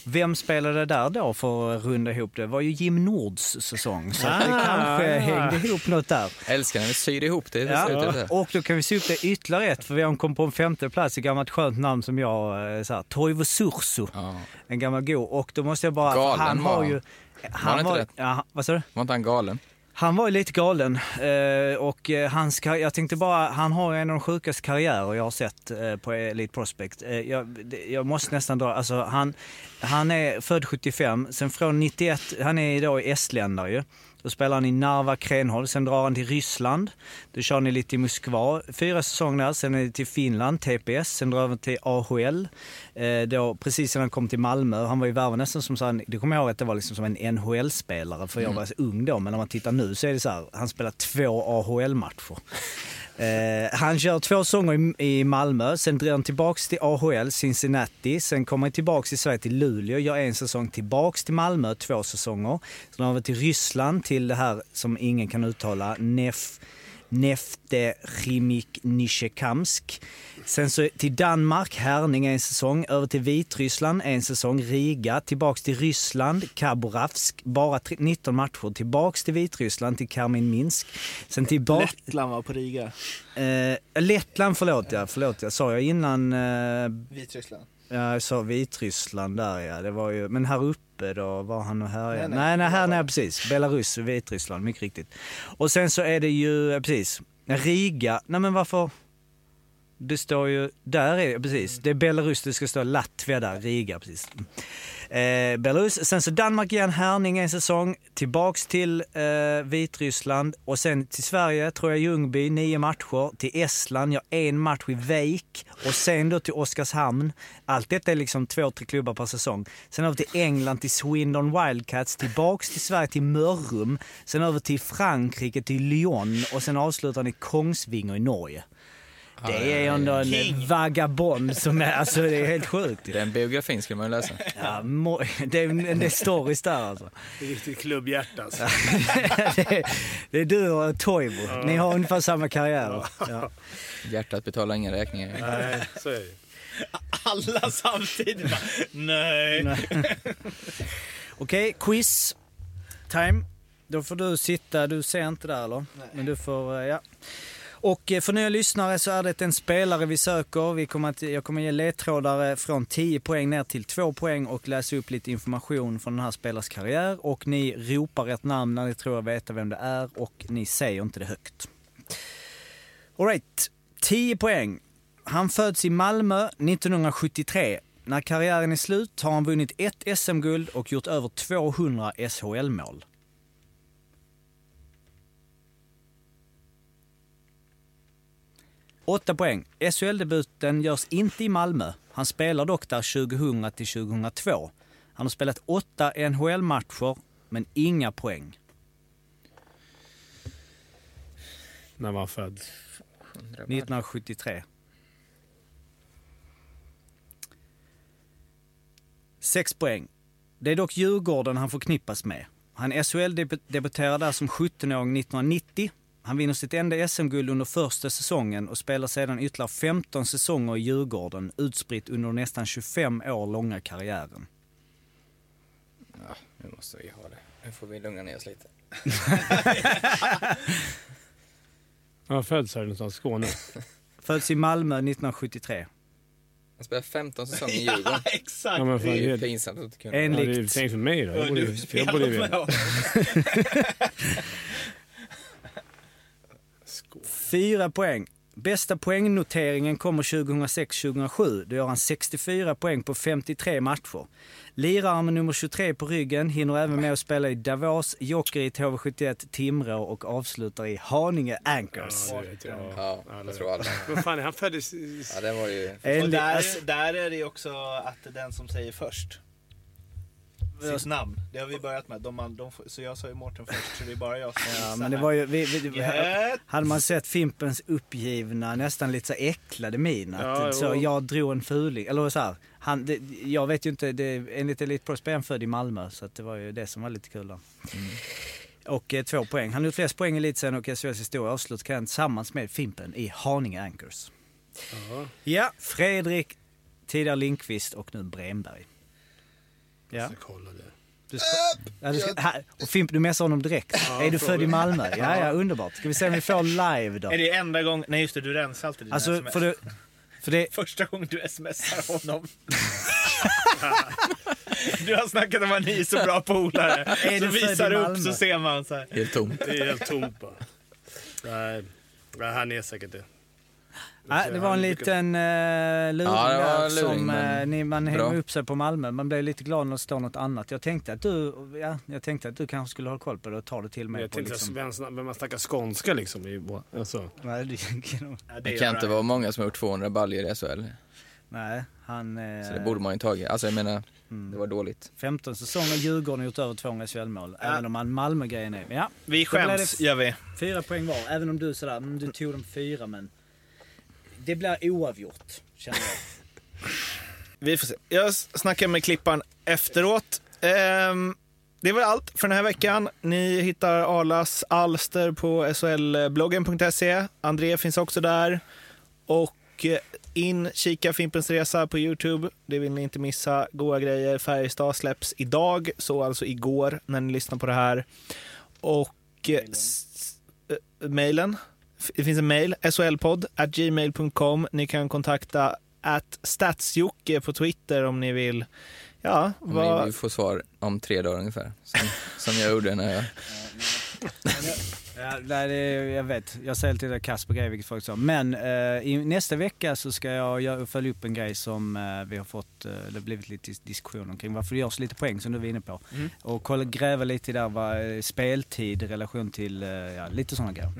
Speaker 9: Vem spelade där då för att runda ihop det? Det var ju Jim Nords säsong. Så att det
Speaker 8: Ah,
Speaker 9: kanske
Speaker 8: ja.
Speaker 9: hängde ihop något där.
Speaker 2: Älskar när vi syr ihop det i
Speaker 9: Ja,
Speaker 2: slutet.
Speaker 9: och då kan vi se upp det ytterligare ett, för vi har kommit på en femte plats, ett gammalt skönt namn som jag, eh, så här, Toivo Sursu.
Speaker 2: Ja.
Speaker 9: En gammal go. Och då måste jag bara,
Speaker 2: Galen
Speaker 9: han har
Speaker 2: var
Speaker 9: ju...
Speaker 2: han inte det?
Speaker 9: ja, vad sa du?
Speaker 2: Var inte han galen?
Speaker 9: Han var ju lite galen eh, och eh, hans, jag tänkte bara, han har en av de sjukaste karriärer jag har sett eh, på Elite Prospect. Jag, jag måste nästan dra, alltså han, han är född 75, sen från 91, han är idag estländare ju. Då spelar han i Narva Krenhol, sen drar han till Ryssland. Då kör ni lite i Moskva, fyra säsonger där. Sen är det till Finland, TPS. Sen drar han till AHL. Eh, då, precis när han kom till Malmö. Han var ju värvad nästan som så här, det kommer jag ihåg att det var liksom som en NHL-spelare. För jag var så ung då, men när man tittar nu så är det så här, han spelar två AHL-matcher. Eh, han kör två säsonger i, i Malmö, sen drar han tillbaks till AHL, Cincinnati. Sen kommer han tillbaks till Sverige, till Luleå, gör en säsong tillbaks till Malmö, två säsonger. Sen har han varit till Ryssland, till det här som ingen kan uttala, Nef... Nefte Rimik Nisjekamsk. Sen så till Danmark, Herning en säsong. Över till Vitryssland en säsong. Riga. Tillbaks till Ryssland, Kaboravsk. Bara tre- 19 matcher. Tillbaks till Vitryssland, till Karmin Minsk. Sen tillbaks...
Speaker 8: Lettland var på Riga.
Speaker 9: Eh, Lettland, förlåt ja. Förlåt, jag sa jag innan... Eh,
Speaker 8: Vitryssland.
Speaker 9: Ja, jag sa Vitryssland där ja. Det var ju, men här uppe då var han och här
Speaker 8: Nej,
Speaker 9: nej,
Speaker 8: nej.
Speaker 9: här nej, precis. Belarus och Vitryssland, mycket riktigt. Och sen så är det ju, precis, Riga. Nej men varför? Det står ju, där är det, precis. Det är Belarus, det ska stå Latvia där, Riga precis. Eh, Belarus. Sen så Danmark igen, Härning en säsong. Tillbaks till eh, Vitryssland och sen till Sverige, tror jag Ljungby, nio matcher. Till Estland, jag en match i Veik. Och sen då till Oskarshamn. Allt detta är liksom två, tre klubbar per säsong. Sen över till England, till Swindon Wildcats. Tillbaks till Sverige, till Mörrum. Sen över till Frankrike, till Lyon. Och sen avslutar ni Kongsvinger i Norge. Det är ändå en
Speaker 8: King.
Speaker 9: vagabond som är, alltså det är helt sjukt.
Speaker 2: Den biografin skulle man ju läsa.
Speaker 9: Ja, mo- det, är, det är stories där alltså.
Speaker 1: Riktigt klubbhjärta alltså.
Speaker 9: det, är, det är du och Toivo. Ni har ungefär samma karriär. Ja.
Speaker 2: Hjärtat betalar inga räkningar.
Speaker 1: Nej, så är det
Speaker 8: Alla samtidigt bara, nej.
Speaker 9: Okej, quiz time. Då får du sitta, du ser inte där eller? Men du får, eh, ja. Och eh, för nya lyssnare så är det en spelare vi söker. Vi kommer att, jag kommer ge ledtrådar från 10 poäng ner till 2 poäng och läsa upp lite information från den här spelarens karriär. Och ni ropar ett namn när ni tror er veta vem det är och ni säger inte det högt. Alright, 10 poäng. Han föds i Malmö 1973. När karriären är slut har han vunnit ett SM-guld och gjort över 200 SHL-mål. Åtta poäng. SHL-debuten görs inte i Malmö. Han spelar dock där 2000 till 2002. Han har spelat åtta NHL-matcher, men inga poäng.
Speaker 1: När var han född?
Speaker 9: 1973. Sex poäng. Det är dock Djurgården han förknippas med. Han SHL-debuterar där som 17-åring 1990. Han vinner sitt enda SM-guld under första säsongen och spelar sedan ytterligare 15 säsonger i Djurgården, utspritt under nästan 25 år långa karriären.
Speaker 2: Ja, nu måste vi ha det. Nu får vi lugna ner oss lite.
Speaker 1: Han så här någonstans i Skåne.
Speaker 9: Föds i Malmö 1973.
Speaker 2: Han spelar 15 säsonger i Djurgården.
Speaker 8: Exakt.
Speaker 1: Ja, men fan,
Speaker 2: Det är pinsamt att inte kunna.
Speaker 1: ja,
Speaker 9: Enligt-
Speaker 1: det är tänkt för mig då. Jag borde, jag borde.
Speaker 9: Fyra poäng. Bästa poängnoteringen kommer 2006-2007. Då gör han 64 poäng på 53 matcher. Lirar med nummer 23 på ryggen, hinner även med att spela i Davos, Jokerit, HV71, Timrå och avslutar i Haninge Anchors.
Speaker 1: Ja, det jag.
Speaker 2: Ja, jag tror alla.
Speaker 1: Vad fan, är han född i...
Speaker 2: Ja, det var ju...
Speaker 8: Och där, där är det ju också att den som säger först. Sitt namn. Det har vi börjat med. De, man- de, så jag sa ju Mårten först, så det är bara jag som
Speaker 9: Ja, men det var ju, vi, vi,
Speaker 8: Jätte-
Speaker 9: hade man sett Fimpens uppgivna, nästan lite så äcklade min. Att,
Speaker 1: Ja,
Speaker 9: så
Speaker 1: jo.
Speaker 9: jag drog en fuling. Eller så här, han, det, jag vet ju inte, det, enligt Elite Pro är han född i Malmö. Så att det var ju det som var lite kul då. Och eh, två poäng. Han har gjort flest poäng i elitserien och SHLs historia avslutar karriären tillsammans med Fimpen i Haninge Anchors. Ja, Fredrik, tidigare Lindqvist och nu Bremberg. Ja.
Speaker 1: Jag kolla det.
Speaker 9: Du ska, ja, du ska, här, och Fimp, du messar honom direkt. är du född i Malmö? Ja, ja, underbart. Ska vi se om vi får live då?
Speaker 8: Är det enda gången... Nej just det, du rensar alltid dina
Speaker 9: Alltså,
Speaker 8: sms.
Speaker 9: för det, för det,
Speaker 8: Första gången du smsar honom. du har snackat om att ni är så bra polare.
Speaker 9: Är
Speaker 8: så
Speaker 9: du
Speaker 8: visar du upp så ser man så här.
Speaker 2: Helt tomt.
Speaker 1: Det är helt tomt bara. Nej, Nej, han är säkert det.
Speaker 9: Nej, det var en liten uh, luring
Speaker 2: Ja, det
Speaker 9: där
Speaker 2: luring,
Speaker 9: som
Speaker 2: men
Speaker 9: uh, ni, man hänger upp sig på Malmö. Man blev lite glad när det står något annat. Jag tänkte att du, ja, jag tänkte att du kanske skulle ha koll på det och ta det till mig.
Speaker 1: Jag
Speaker 9: på,
Speaker 1: tänkte
Speaker 9: liksom.
Speaker 1: vem, vem man snackar skånska liksom. I, alltså.
Speaker 9: nej, det,
Speaker 8: Ja,
Speaker 2: Det
Speaker 8: gör
Speaker 2: kan inte vara många som har gjort 200 baljor i SHL.
Speaker 9: nej, han... eh,
Speaker 2: Så det borde man ju tagit. Alltså jag menar,
Speaker 9: mm.
Speaker 2: det var dåligt.
Speaker 9: 15 säsonger, Djurgården har gjort över 200 SHL-mål. Även om han Malmö-grejen är... Ja,
Speaker 8: Vi skäms,
Speaker 9: det-
Speaker 8: gör vi.
Speaker 9: fyra poäng var. Även om du sådär, mm, du tog dem fyra men... Det blir oavgjort, känner jag.
Speaker 8: Vi får se. Jag snackar med Klippan efteråt. Ehm, det var allt för den här veckan. Ni hittar Arlas alster på solbloggen.se. André finns också där. Och eh, in, kika Fimpens Resa på Youtube. Det vill ni inte missa. Goa grejer. Färjestad släpps idag, så alltså igår när ni lyssnar på det här. Och eh, s- eh, mejlen. Det finns en mejl, solpodd gmail.com. Ni kan kontakta at statsjocke på Twitter om ni vill. Ja,
Speaker 2: Om
Speaker 8: vad...
Speaker 2: ni vill få svar om tre dagar ungefär. Som, som jag gjorde när jag...
Speaker 9: Ja, nej, det, jag vet, jag säger till Kasper grej vilket folk sa. Men eh, i, nästa vecka så ska jag följa upp en grej som eh, vi har fått, eh, det har blivit lite dis- diskussion omkring. Varför det görs lite poäng som du var inne på.
Speaker 8: Mm.
Speaker 9: Och kolla, gräva lite där vad eh, speltid i relation till, eh, ja, lite sådana grejer.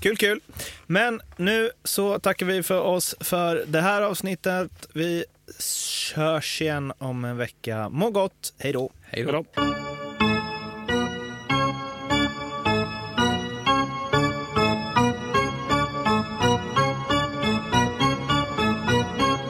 Speaker 8: Kul, kul. Men nu så tackar vi för oss för det här avsnittet. Vi körs igen om en vecka. Må gott, hej då.
Speaker 2: Hej då.